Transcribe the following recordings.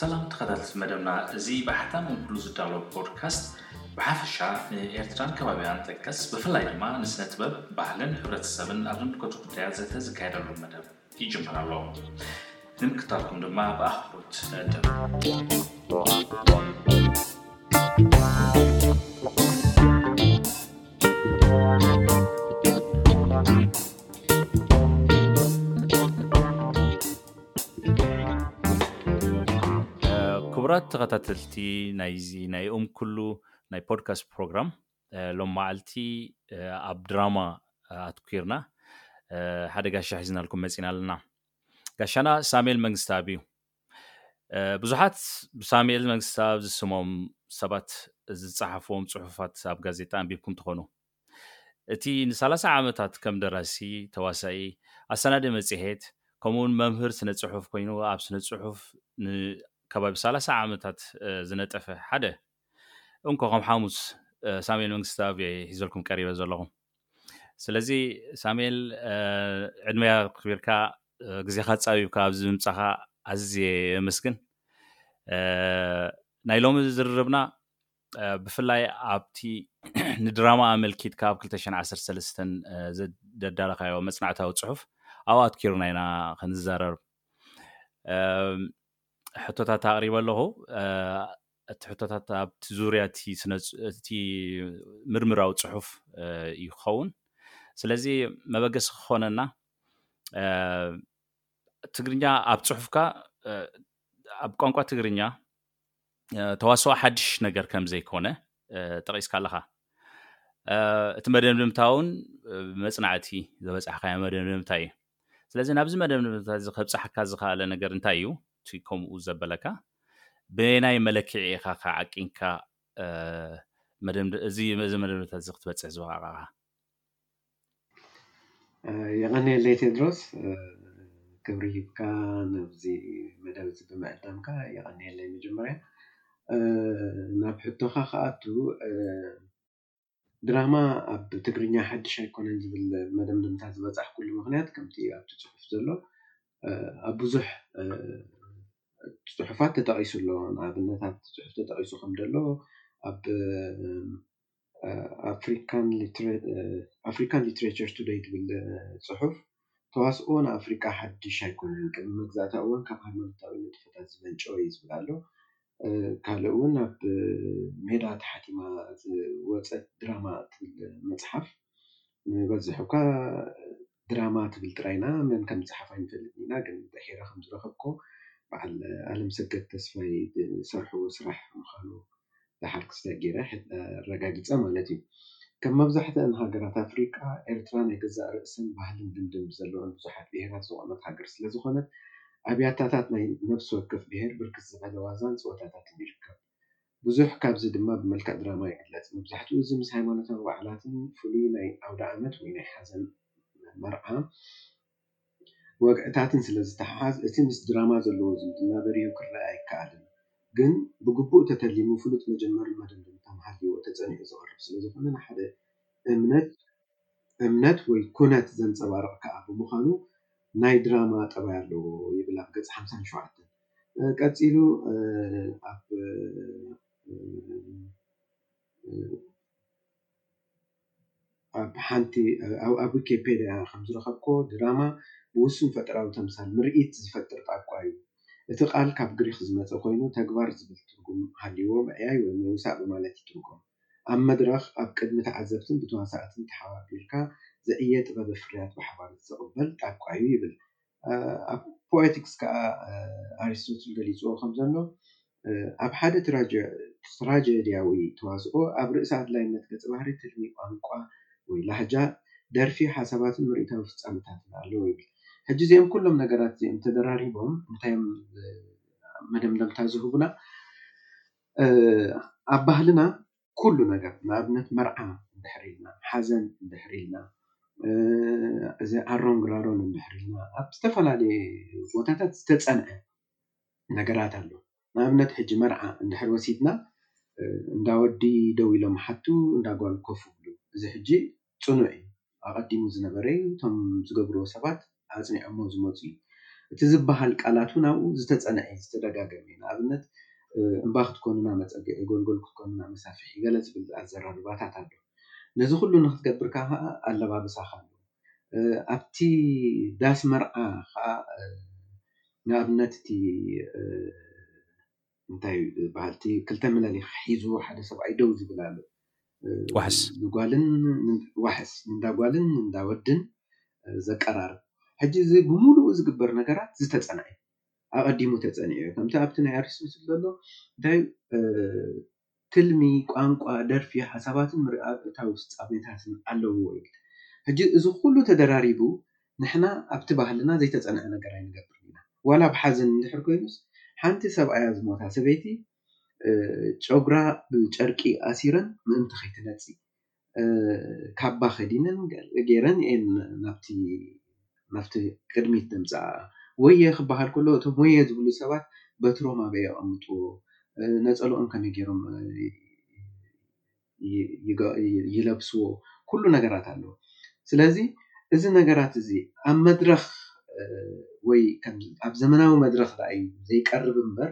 ሰላም ተኸታተልቲ መደብና እዚ ብሓታ መንግሉ ዝዳሎ ፖድካስት ብሓፈሻ ንኤርትራን ከባቢያን ጠቀስ ብፍላይ ድማ ንስነ ጥበብ ባህልን ሕብረተሰብን ኣብ ዝምልከቱ ጉዳያት ዘተ ዝካየደሉ መደብ ይጅምር ኣሎ ንምክታልኩም ድማ ብኣኽብሮት ንዕድም ክቡራት ተኸታተልቲ ናይዚ ናይ እም ኩሉ ናይ ፖድካስት ፕሮግራም ሎም መዓልቲ ኣብ ድራማ ኣትኲርና ሓደ ጋሻ ሒዝናልኩም መፂና ኣለና ጋሻና ሳሙኤል መንግስታብ እዩ ብዙሓት ብሳሙኤል መንግስታብ ዝስሞም ሰባት ዝፀሓፍዎም ፅሑፋት ኣብ ጋዜጣ ኣንቢብኩም ትኾኑ እቲ ንሰላሳ ዓመታት ከም ደራሲ፣ ተዋሳኢ፣ ኣሰናዳኢ መጽሔት፣ ከምኡ'ውን መምህር ስነ-ጽሑፍ ኰይኑ ኣብ ስነ-ጽሑፍ ንከባቢ ሰላሳ ዓመታት ዝነጠፈ ሓደ እንኮ ከም ሓሙስ ሳሙኤል መንግስትኣብ እየ ሒዘልኩም ቀሪበ ዘለኹ። ስለዚ ሳሙኤል ዕድመያ ኣኽቢርካ ግዜኻ ጻቢብካ ኣብዚ ምምጻኻ ኣዝየ የመስግን። ናይ ሎሚ ዝርርብና ብፍላይ ኣብቲ ንድራማ ኣመልኪትካ ኣብ 213 ዘዳለኻዮ መፅናዕታዊ ፅሑፍ ኣብኡ ኣትኪርና ኢና ክንዘረር ሕቶታት ኣቕሪበ ኣለኹ እቲ ሕቶታት ኣብቲ ዙርያ እቲ ምርምራዊ ፅሑፍ እዩ ክኸውን ስለዚ መበገሲ ክኾነና ትግርኛ ኣብ ፅሑፍካ ኣብ ቋንቋ ትግርኛ ተዋስኦ ሓድሽ ነገር ከም ዘይኮነ ጠቒስካ ኣለኻ እቲ መደምድምታ እውን መፅናዕቲ ዘበፃሕካዮ መደምድምታ እዩ ስለዚ ናብዚ መደምድምታ እዚ ከብፃሓካ ዝኽኣለ ነገር እንታይ እዩ እቲ ከምኡ ዘበለካ ብናይ መለክዒ ኢኻ ከዓቂንካ እዚ መደምድምታ እዚ ክትበፅሕ ዝበቃዕካ የቐኔለይ ቴድሮስ ክብሪ ሂብካ ነዚ መደብ እዚ ብምዕዳምካ የቐኔለይ መጀመርያ ናብ ሕቶኻ ክኣቱ ድራማ ኣብ ትግርኛ ሓድሽ ኣይኮነን ዝብል መደምደምታ ዝበጻሕኩሉ ምኽንያት ከምቲ ኣብቲ ጽሑፍ ዘሎ ኣብ ብዙሕ ጽሑፋት ተጠቒሱ ኣሎ ንኣብነት ኣብቲ ጽሑፍ ተጠቒሱ ከም ደሎ ኣብ ኣፍሪካን ሊትሬቸር ቱደይ ትብል ፅሑፍ ተዋስኦ ንኣፍሪካ ሓዱሽ ኣይኮነን፡፡ ቅድሚ መግዛእታ እውን ካብ ሃይማኖታዊ ንጥፈታት ዝመንጨወ እዩ ዝብል ኣሎ፡፡ ካልእ እውን ኣብ ሜዳ ተሓቲማ ዝወፀት ድራማ ትብል መፅሓፍ ንበዝሕ እኳ ድራማ ትብል ጥራይ ኢና መን ከም ዝጸሓፋ ኣይንፈልጥን ኢና ግን ድሒረ ከም ዝረኸብኩዎ በዓል ኣለምሰገድ ተስፋይ ዝሰርሕዎ ስራሕ ምኻኑ ደሓር ክስታይ ጌረ ኣረጋጊጸ ማለት እዩ ከም መብዛሕትኣን ሃገራት ኣፍሪቃ ኤርትራ ናይ ገዛእ ርእሰን ባህልን ልምድን ብዘለወን ብዙሓት ብሄራት ዝቖመት ሃገር ስለዝኾነት ኣብያታታት ናይ ነብሲ ወከፍ ብሄር ብርክት ዝበለ ዋዛን ጸወታታትን ይርከብ ብዙሕ ካብዚ ድማ ብመልክዕ ድራማ ይግለጽ። መብዛሕትኡ እዚ ምስ ሃይማኖታዊ በዓላትን ፍሉይ ናይ ኣውደኣመት ወይ ናይ ሓዘን መርዓ ወግዕታትን ስለ ዝተሓሓዝ እቲ ምስ ድራማ ዘለዎ ዝምድና በሪሁ ክረኣ ኣይከኣልን። ግን ብግቡእ ተተሊሙ ፍሉጥ መጀመርን መደምደምታን ሃልይዎ ተጸኒዑ ዝቐርብ ስለ ዝኾነ ንሓደ እምነት ወይ ኩነት ዘንጸባርቕ ከኣ ብምዃኑ ናይ ድራማ ጠባይ ኣለዎ ይብል ኣብ ገጽ ሓምሳን ሸውዓተን። ቀጺሉ ኣብ ኣብ ሓንቲ ኣብ ዊኬፔድያ ከም ዝረኸብኩዎ ድራማ ብውሱን ፈጠራዊ ተምሳል ምርኢት ዝፈጥር ቛንቋ እዩ። እቲ ቃል ካብ ግሪኽ ዝመጸ ኮይኑ ተግባር ዝብል ትርጉም ሃልይዎ ምዕያይ ወይ ምውሳእ ብማለት ይትርጎም። ኣብ መድረኽ ኣብ ቅድሚ ተዓዘብትን ብተዋሳእትን ተሓባቢርካ ዝዕየ ጥበበ ፍርያት ብሓባር ዘቕበል ጣቋ'ዩ ይብል ኣብ ፖኤቲክስ ከኣ ኣሪስቶትል ገሊጽዎ ከም ዘሎ፣ ኣብ ሓደ ትራጀድያዊ ተዋስኦ፣ ኣብ ርእሰ ኣድላይነት ገጸ ባህሪ፣ ትልሚ፣ ቋንቋ ወይ ላህጃ፣ ደርፊ፣ ሓሳባትን ምርኢታዊ ፍጻመታትን ኣለዉ ይብል። ሕጂ እዚኦም ኩሎም ነገራት እዚኦም ተደራሪቦም እንታይ እዮም መደምደምታ ዝህቡና፣ ኣብ ባህልና፣ ኩሉ ነገር ንኣብነት መርዓ እንድሕር ኢልና፣ ሓዘን እንድሕር ኢልና፣ እዚ ኣሮን ግራሮን እንድሕር ኢልና ኣብ ዝተፈላለየ ቦታታት ዝተጸንዐ ነገራት ኣሎ። ንኣብነት ሕጂ መርዓ እንድሕር ወሲድና እንዳ ወዲ ደው ኢሎም ይሓቱ እንዳ ጓል ኮፍ ይብሉ እዚ ሕጂ ጽኑዕ እዩ። ኣቐዲሙ ዝነበረ'ዩ፣ እቶም ዝገብርዎ ሰባት ኣጽኒዖሞ ዝመጹ'ዩ። እቲ ዝበሃል ቃላት'ውን ኣብኡ ዝተጸንዐ'ዩ፣ ዝተደጋገመ'ዩ። ንኣብነት፣ እምባ ክትኮኑና መጸግዒ፣ ጎልጎል ክትኮኑና መሳፍሒ፣ ገለ ዝብል ኣዘራርባታት ኣሎ። ነዚ ኩሉ ንኽትገብር ከኣ ኣለባብሳኻ ኣሎ። ኣብቲ ዳስ መርዓ ከኣ ንኣብነት እቲ። እንታይ እዩ ዝበሃል እቲ ክልተ ምናሊክ ሒዙ ሓደ ሰብኣይ ደው ዝብል ኣሎ ዋሕስ ንጓልን ዋሕስ ንእንዳ ጓልን ንእንዳ ወድን ዘቀራርብ ሕጂ እዚ ብምሉኡ ዝግበር ነገራት ዝተጸንዐ እዩ ኣቐዲሙ ተጸኒዑ እዩ ከምቲ ኣብቲ ናይ ኣርሲ ዘሎ እንታይ እዩ ትልሚ፣ ቋንቋ፣ ደርፊ፣ ሓሳባትን ምርኣታዊ ፍጻሜታትን ኣለዉዎ ይብል። ሕጂ እዚ ኩሉ ተደራሪቡ ንሕና ኣብቲ ባህልና ዘይተጸንዐ ነገር ኣይንገብርን ኢና። ዋላ ብ ሓዘን እንድሕር ኮይኑስ ሓንቲ ሰብኣያ ዝሞታ ሰበይቲ ጨጉራ ብጨርቂ ኣሲረን ምእንቲ ከይትነጺ ካባ ከዲነን ጌረን እየን ናብቲ ናብቲ ቅድሚት ዘምጽኣ ወየ ክበሃል ከሎ እቶም ወየ ዝብሉ ሰባት በትሮም ኣበይ የቐምጥዎ ነጸለኦም ከመይ ገይሮም ይለብስዎ ኩሉ ነገራት ኣሎ ስለዚ እዚ ነገራት እዚ ኣብ መድረኽ ወይ ኣብ ዘመናዊ መድረኽ ዩ ዘይቀርብ እምበር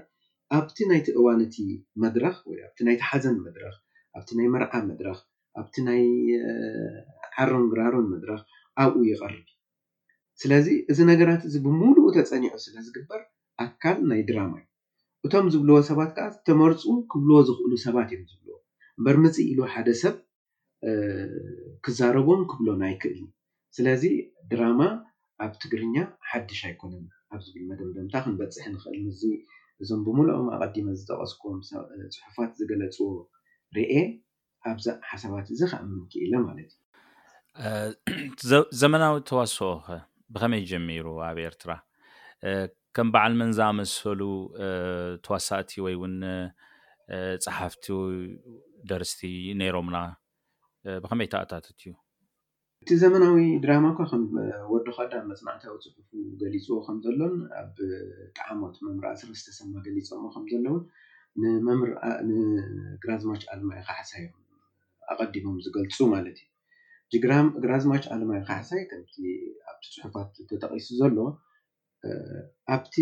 ኣብቲ ናይቲ እዋን እቲ መድረኽ ወይ ኣብቲ ናይቲ ሓዘን መድረኽ፣ ኣብቲ ናይ መርዓ መድረኽ፣ ኣብቲ ናይ ዓሮን ግራሮን መድረኽ ኣብኡ ይቐርብ እዩ። ስለዚ እዚ ነገራት እዚ ብምሉኡ ተጸኒዑ ስለ ዝግበር ኣካል ናይ ድራማ እዩ። እቶም ዝብልዎ ሰባት ከኣ ዝተመርጹ ክብልዎ ዝኽእሉ ሰባት እዮም ዝብልዎ እምበር ምጽእ ኢሉ ሓደ ሰብ ክዛረቦን ክብሎን ኣይክእልን። ስለዚ ድራማ ኣብ ትግርኛ ሓድሽ ኣይኮነን ኣብ ዝብል መደምደምታ ክንበጽሕ ንኽእል። ምስዚ እዞም ብምሉኦም ኣቐዲመ ዝጠቐስኩዎም ጽሑፋት ዝገለጽዎ ርእየ ኣብዚ ሓሳባት እዚ ክኣምን ክኢለ ማለት እዩ። ዘመናዊ ተዋስኦኸ ብኸመይ ጀሚሩ ኣብ ኤርትራ? ከም በዓል መን ዝኣመሰሉ ተዋሳእቲ ወይ እውን ጸሓፍቲ ደርስቲ ነይሮምና? ብኸመይ ተኣታትት እዩ? እቲ ዘመናዊ ድራማ እኳ ከም ወዲ ዃዳ ኣብ መጽናዕታዊ ጽሑፉ ገሊጽዎ ከም ዘሎን ኣብ ጠዓሞት መምህር ኣስረስ ተሰማ ገሊጾሞ ከም ዘለዉን ንግራዝማች ኣለማዮ ካሕሳይ እዮም ኣቐዲሞም ዝገልጹ ማለት እዩ። ጅግራም ግራዝማች ኣለማዮ ካሕሳይ ከምቲ ኣብቲ ጽሑፋት ተጠቒሱ ዘሎ ኣብቲ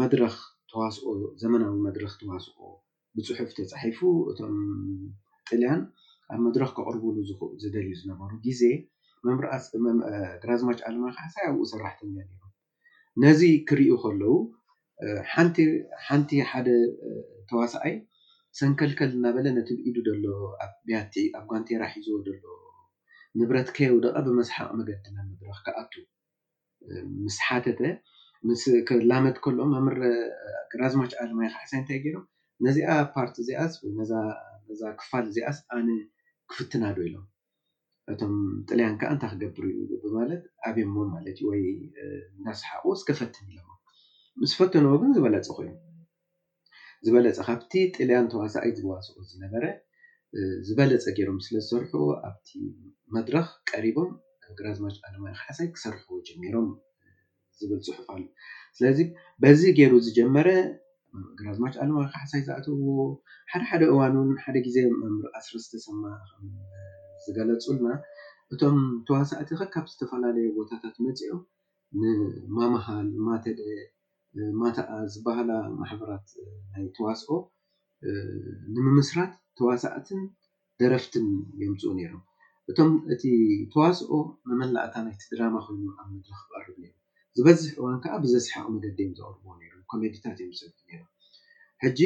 መድረኽ ተዋስኦ ዘመናዊ መድረኽ ተዋስኦ ብጽሑፍ ተጻሒፉ እቶም ጥልያን ኣብ መድረኽ ከቕርቡሉ ዝደልዩ ዝነበሩ ግዜ ግራዝማች ኣለማዮ ካሕሳይ ኣብኡ ሰራሕተኛ ነይሮም ነዚ ክርእዩ ከለዉ ሓንቲ ሓንቲ ሓደ ተዋሳኣይ ሰንከልከል እናበለ ነቲ ብ ኢዱ ዘሎ ኣብ ብያቲ ኣብ ጓንቴራ ሒዝዎ ዘሎ ንብረት ከየውደቐ ብመስሓቕ መገዲ ናብ መድረኽ ክኣቱ ምስ ሓተተ ምስ ክላመድ ከሎ መምህር ግራዝማች ኣለማዮ ካሕሳይ እንታይ ገይሮም ነዚኣ ፓርት እዚኣስ ወይ ነዛ ክፋል እዚኣስ ኣነ ክፍትና ዶ ኢሎም እቶም ጥልያን ከዓ እንታይ ክገብር እዩ ብማለት ኣብዮሞ ማለት እዩ ወይ እንዳሰሓቁ እስከ ፈትን ኢሎሞ ምስ ፈተንዎ ግን ዝበለፀ ኮይኑ ዝበለጸ ካብቲ ጥልያን ተዋሳኣይ ዝዋስኦ ዝነበረ ዝበለጸ ጌሮም ስለ ዝሰርሕዎ ኣብቲ መድረኽ ቀሪቦም ግራዝማች ኣለማዮ ካሕሳይ ክሰርሕዎ ጀሚሮም ዝብል ጽሑፍ ኣሎ ስለዚ በዚ ጌሩ ዝጀመረ ግራዝማች ኣለማዮ ካሕሳይ ዝኣተውዎ ሓደ ሓደ እዋን ውን ሓደ ግዜ መምህር ኣስረስ ተሰማ ዝገለጹልና እቶም ተዋሳእቲ ከካብ ዝተፈላለዩ ቦታታት መጺኦም ንማማሃል ማተደ ማታኣ ዝበሃላ ማሕበራት ናይ ተዋስኦ ንምምስራት ተዋሳእትን ደረፍትን የምጽኡ ነይሮም። እቶም እቲ ተዋስኦ መመላእታ ናይቲ ድራማ ኮይኑ ኣብ መድረኽ ይቐርብ ነይሩ። ዝበዝሕ እዋን ከኣ ብዘስሕቕ መገዲ እዮም ዘቕርብዎ ነይሮም፣ ኮሜዲታት እዮም ዝሰርሑ ነይሮም። ሕጂ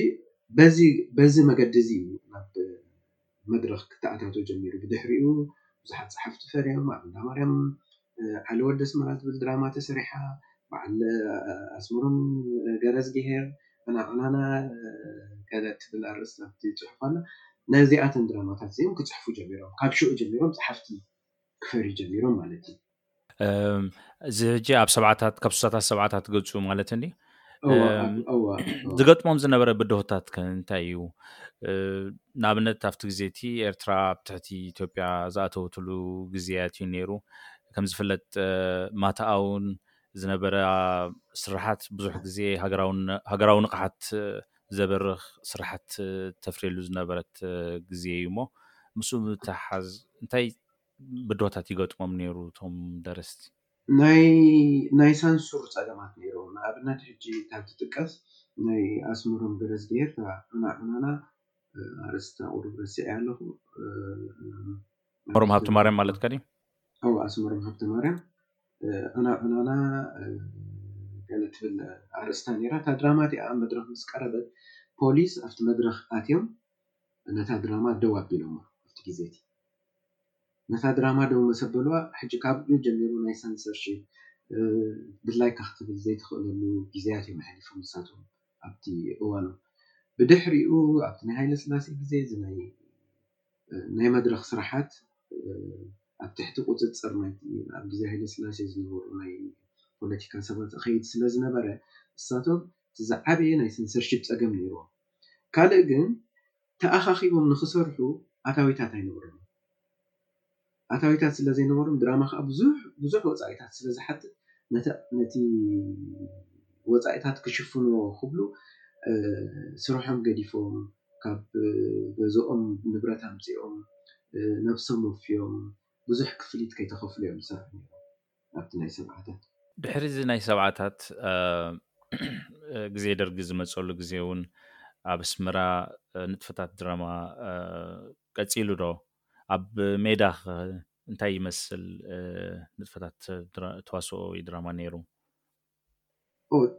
በዚ በዚ መገዲ እዚ እዩ ናብ መድረኽ ክተኣታቶ ጀሚሩ። ብድሕሪኡ ብዙሓት ጸሓፍቲ ፈርዮም። ኣብ እንዳማርያም ዓሊ ወዲ ኣስመራ ትብል ድራማ ተሰሪሓ። በዓል ኣስመሮም ገረዝጊሄር ዕናዕናና ገለ ትብል ኣርእስቲ ኣብቲ ጽሑፍ ኣላ። ነዚኣተን ድራማታት እዚኦም ክጽሕፉ ጀሚሮም። ካብ ሽዑ ጀሚሮም ጸሓፍቲ ክፈርዩ ጀሚሮም ማለት እዩ። እዚ ሕጂ ኣብ ሰብዓታት ካብ ስሳታት ሰብዓታት ገጹ ማለት እኒ ዝገጥሞም ዝነበረ ብድሆታት ከ እንታይ እዩ ንኣብነት ኣብቲ ግዜ እቲ ኤርትራ ኣብ ትሕቲ ኢትዮጵያ ዝኣተወትሉ ግዜያት እዩ ነይሩ ከም ዝፍለጥ ማታኣውን ዝነበረ ስራሓት ብዙሕ ግዜ ሃገራዊ ንቕሓት ዘበርኽ ስራሓት ተፍርየሉ ዝነበረት ግዜ እዩ እሞ ምስ ምትሓዝ እንታይ ብድሆታት ይገጥሞም ነይሩ እቶም ደረስቲ? ናይ ናይ ሳንሱር ጸገማት ነይርዎም። ንኣብነት ሕጂ እታ ትጥቀስ ናይ ኣስመሮም ገረዝጊሄር እታ ዑና ዑናና ኣርእስታ ቁሩብ ረሲዐያ ኣለኹ። ኣስመሮም ሃብተማርያም ማለትካ ድዩ? ኣወ ኣስመሮም ሃብተማርያም ዑና ዑናና ገለ ትብል ኣርእስታ ነይራ። እታ ድራማ እቲኣ ኣብ መድረኽ ምስ ቀረበት ፖሊስ ኣብቲ መድረኽ ኣትዮም ነታ ድራማ ደው ኣቢሎማ ኣብቲ ግዜ እቲ። ነታ ድራማ ደው መሰበልዋ ሕጂ ካብኡ ጀሚሩ ናይ ሰንሰርሺፕ ድላይካ ክትብል ዘይትኽእለሉ ግዜያት እዮም ኣሕሊፎም ንሳቶም ኣብቲ እዋኖም ብድሕሪኡ ኣብቲ ናይ ሃይለስላሴ ግዜ እዚ ናይ ናይ መድረኽ ስራሓት ኣብ ትሕቲ ቁጽጽር ናይ ኣብ ግዜ ሃይለስላሴ ዝነበሩ ናይ ፖለቲካ ሰባት ኸይድ ስለ ዝነበረ ንሳቶም ዝዓበየ ናይ ሰንሰርሺፕ ጸገም ነይርዎም ካልእ ግን ተኣኻኺቦም ንኽሰርሑ ኣታዊታት ኣይነበሮምን። ኣታዊታት ስለ ዘይነበሮም ድራማ ከኣ ብዙሕ ብዙሕ ወጻኢታት ስለ ዝሓትት ነቲ ነቲ ወጻኢታት ክሽፍንዎ ክብሉ ስርሖም ገዲፎም ካብ ገዝኦም ንብረት ኣምጺኦም ነብሶም ወፍዮም ብዙሕ ክፍሊት ከይተኸፍሉ እዮም ዝሰርሑ ነይሮም። ኣብቲ ናይ ሰብዓታት። ድሕሪ እዚ ናይ ሰብዓታት ግዜ ደርጊ ዝመጸሉ ግዜ ውን ኣብ ኣስመራ ንጥፈታት ድራማ ቀጺሉ ዶ? ኣብ ሜዳ ከ እንታይ ይመስል ንጥፈታት ተዋስኦ ወይ ድራማ ኔሩ?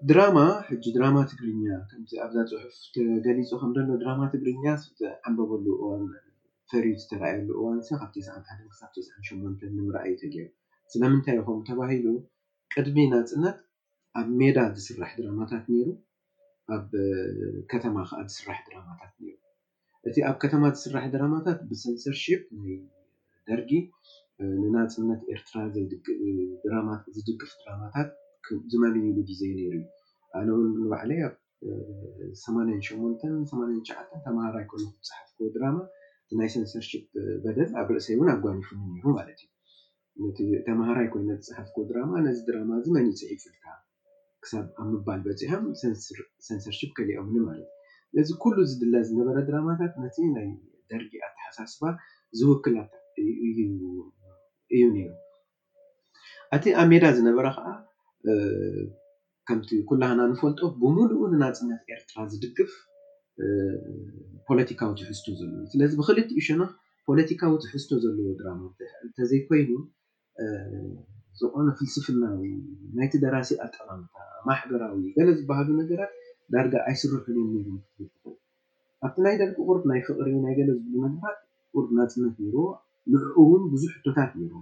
ድራማ ሕጂ ድራማ ትግርኛ ከምቲ ኣብዛ ፅሑፍ ተገሊፁ ከም ዘሎ ድራማ ትግርኛ ዝዓምበበሉ እዋን ፈርዩ ዝተርኣየሉ እዋን ሰዓት ካብ ትስዓት ሓደ ክሳብ ትስዓት ሸሞንተ ንምርኣይ እዩ ተገይሩ። ስለምንታይ እዩ ከምኡ ተባሂሉ ቅድሚ ናፅነት ኣብ ሜዳ ዝስራሕ ድራማታት ነይሩ ኣብ ከተማ ክዓ ዝስራሕ ድራማታት ነይሩ። እቲ ኣብ ከተማ ዝስራሕ ድራማታት ብሰንሰርሺፕ ናይ ደርጊ ንናጽነት ኤርትራ ዝድግፍ ድራማታት ዝመምይሉ ግዜ ነይሩ'ዩ። ኣነ ውን ንባዕለይ ኣብ ሰማንያን ሸሞንተን ሰማንያን ትሽዓተን ተማሃራይ ከለኹ ዝጸሓፍኩዎ ድራማ እቲ ናይ ሰንሰርሺፕ በደል ኣብ ርእሰይ ውን ኣጓኒፉኒ ነይሩ ማለት'ዩ። ነቲ ተማሃራይ ኮይነ ዝጸሓፍክዎ ድራማ ነዚ ድራማ እዚ መን እዩ ጽሒፉልካ ክሳብ ኣብ ምባል በጺሖም ሰንሰርሺፕ ከሊኦምኒ ማለት እዩ። ስለዚ ኩሉ ዝድለ ዝነበረ ድራማታት ነቲ ናይ ደርጊ ኣተሓሳስባ ዝውክል እዩ ነይሩ። እቲ ኣብ ሜዳ ዝነበረ ከኣ ከምቲ ኩላህና ንፈልጦ ብሙሉኡ ንናጽነት ኤርትራ ዝድግፍ ፖለቲካዊ ትሕዝቶ ዘለዎ እዩ። ስለዚ ብክልቲኡ ሸነኽ ፖለቲካዊ ትሕዝቶ ዘለዎ ድራማ እንተዘይኮይኑ ዝኾነ ፍልስፍናዊ፣ ናይቲ ደራሲ ኣጠማምታ፣ ማሕበራዊ ገለ ዝበሃሉ ነገራት ዳርጋ ኣይስርሑን እዮም ነይሮም ክትብል ትኽእል። ኣብቲ ናይ ደርጊ ቁሩብ ናይ ፍቕሪ ናይ ገለ ዝብሉ መደባት ቁሩብ ናጽነት ነይርዎ ንዕኡ'ውን ብዙሕ ሕቶታት ነይርዎ።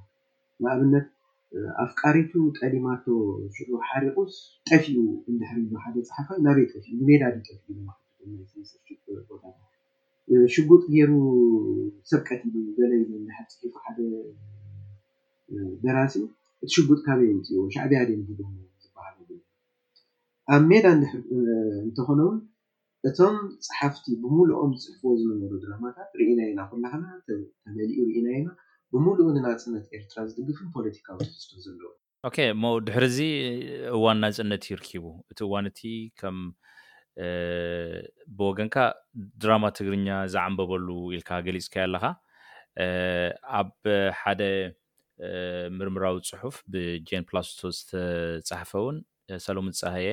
ንኣብነት ኣፍቃሪቱ ጠሊማቶ ሽዑ ሓሪቁስ ጠፊኡ እንድሕር ኢሉ ሓደ ጸሓፋይ ናበይ ጠፊኡ ንሜዳ ድዩ ጠፊኡ ኢሎም ኣሕቲቶም ናይ ሰንሰርሺፕ ቦታታት ሽጉጥ ጌሩ ሰብ ቀቲሉ ገለ ኢሉ እንድሕር ጽሒፉ ሓደ ደራሲ እቲ ሽጉጥ ካበይ ኣምጺእዎ ሻዕቢያ ድዮም ሂቦሞ ዝበሃለሉ ኣብ ሜዳ እንድሕር እንተኮነውን እቶም ጸሓፍቲ ብምሉኦም ዝጽሕፍዎ ዝነበሩ ድራማታት ርኢናዮ ኢና፣ ኩላህና ተመሊኡ ርኢናዮ ኢና፣ ብምሉኡ ንናጽነት ኤርትራ ዝድግፍን ፖለቲካዊ ትሕዝቶ ዘለዎን። ኦኬ እሞ ድሕሪዚ እዋን ናጽነት እዩ ርኪቡ እቲ እዋን እቲ ከም ብወገንካ ድራማ ትግርኛ ዝዓምበበሉ ኢልካ ገሊጽካዮ ኣለኻ ኣብ ሓደ ምርምራዊ ጽሑፍ ብጄን ፕላስቶ ዝተጻሕፈ ውን ሰሎሙን ጸሃየ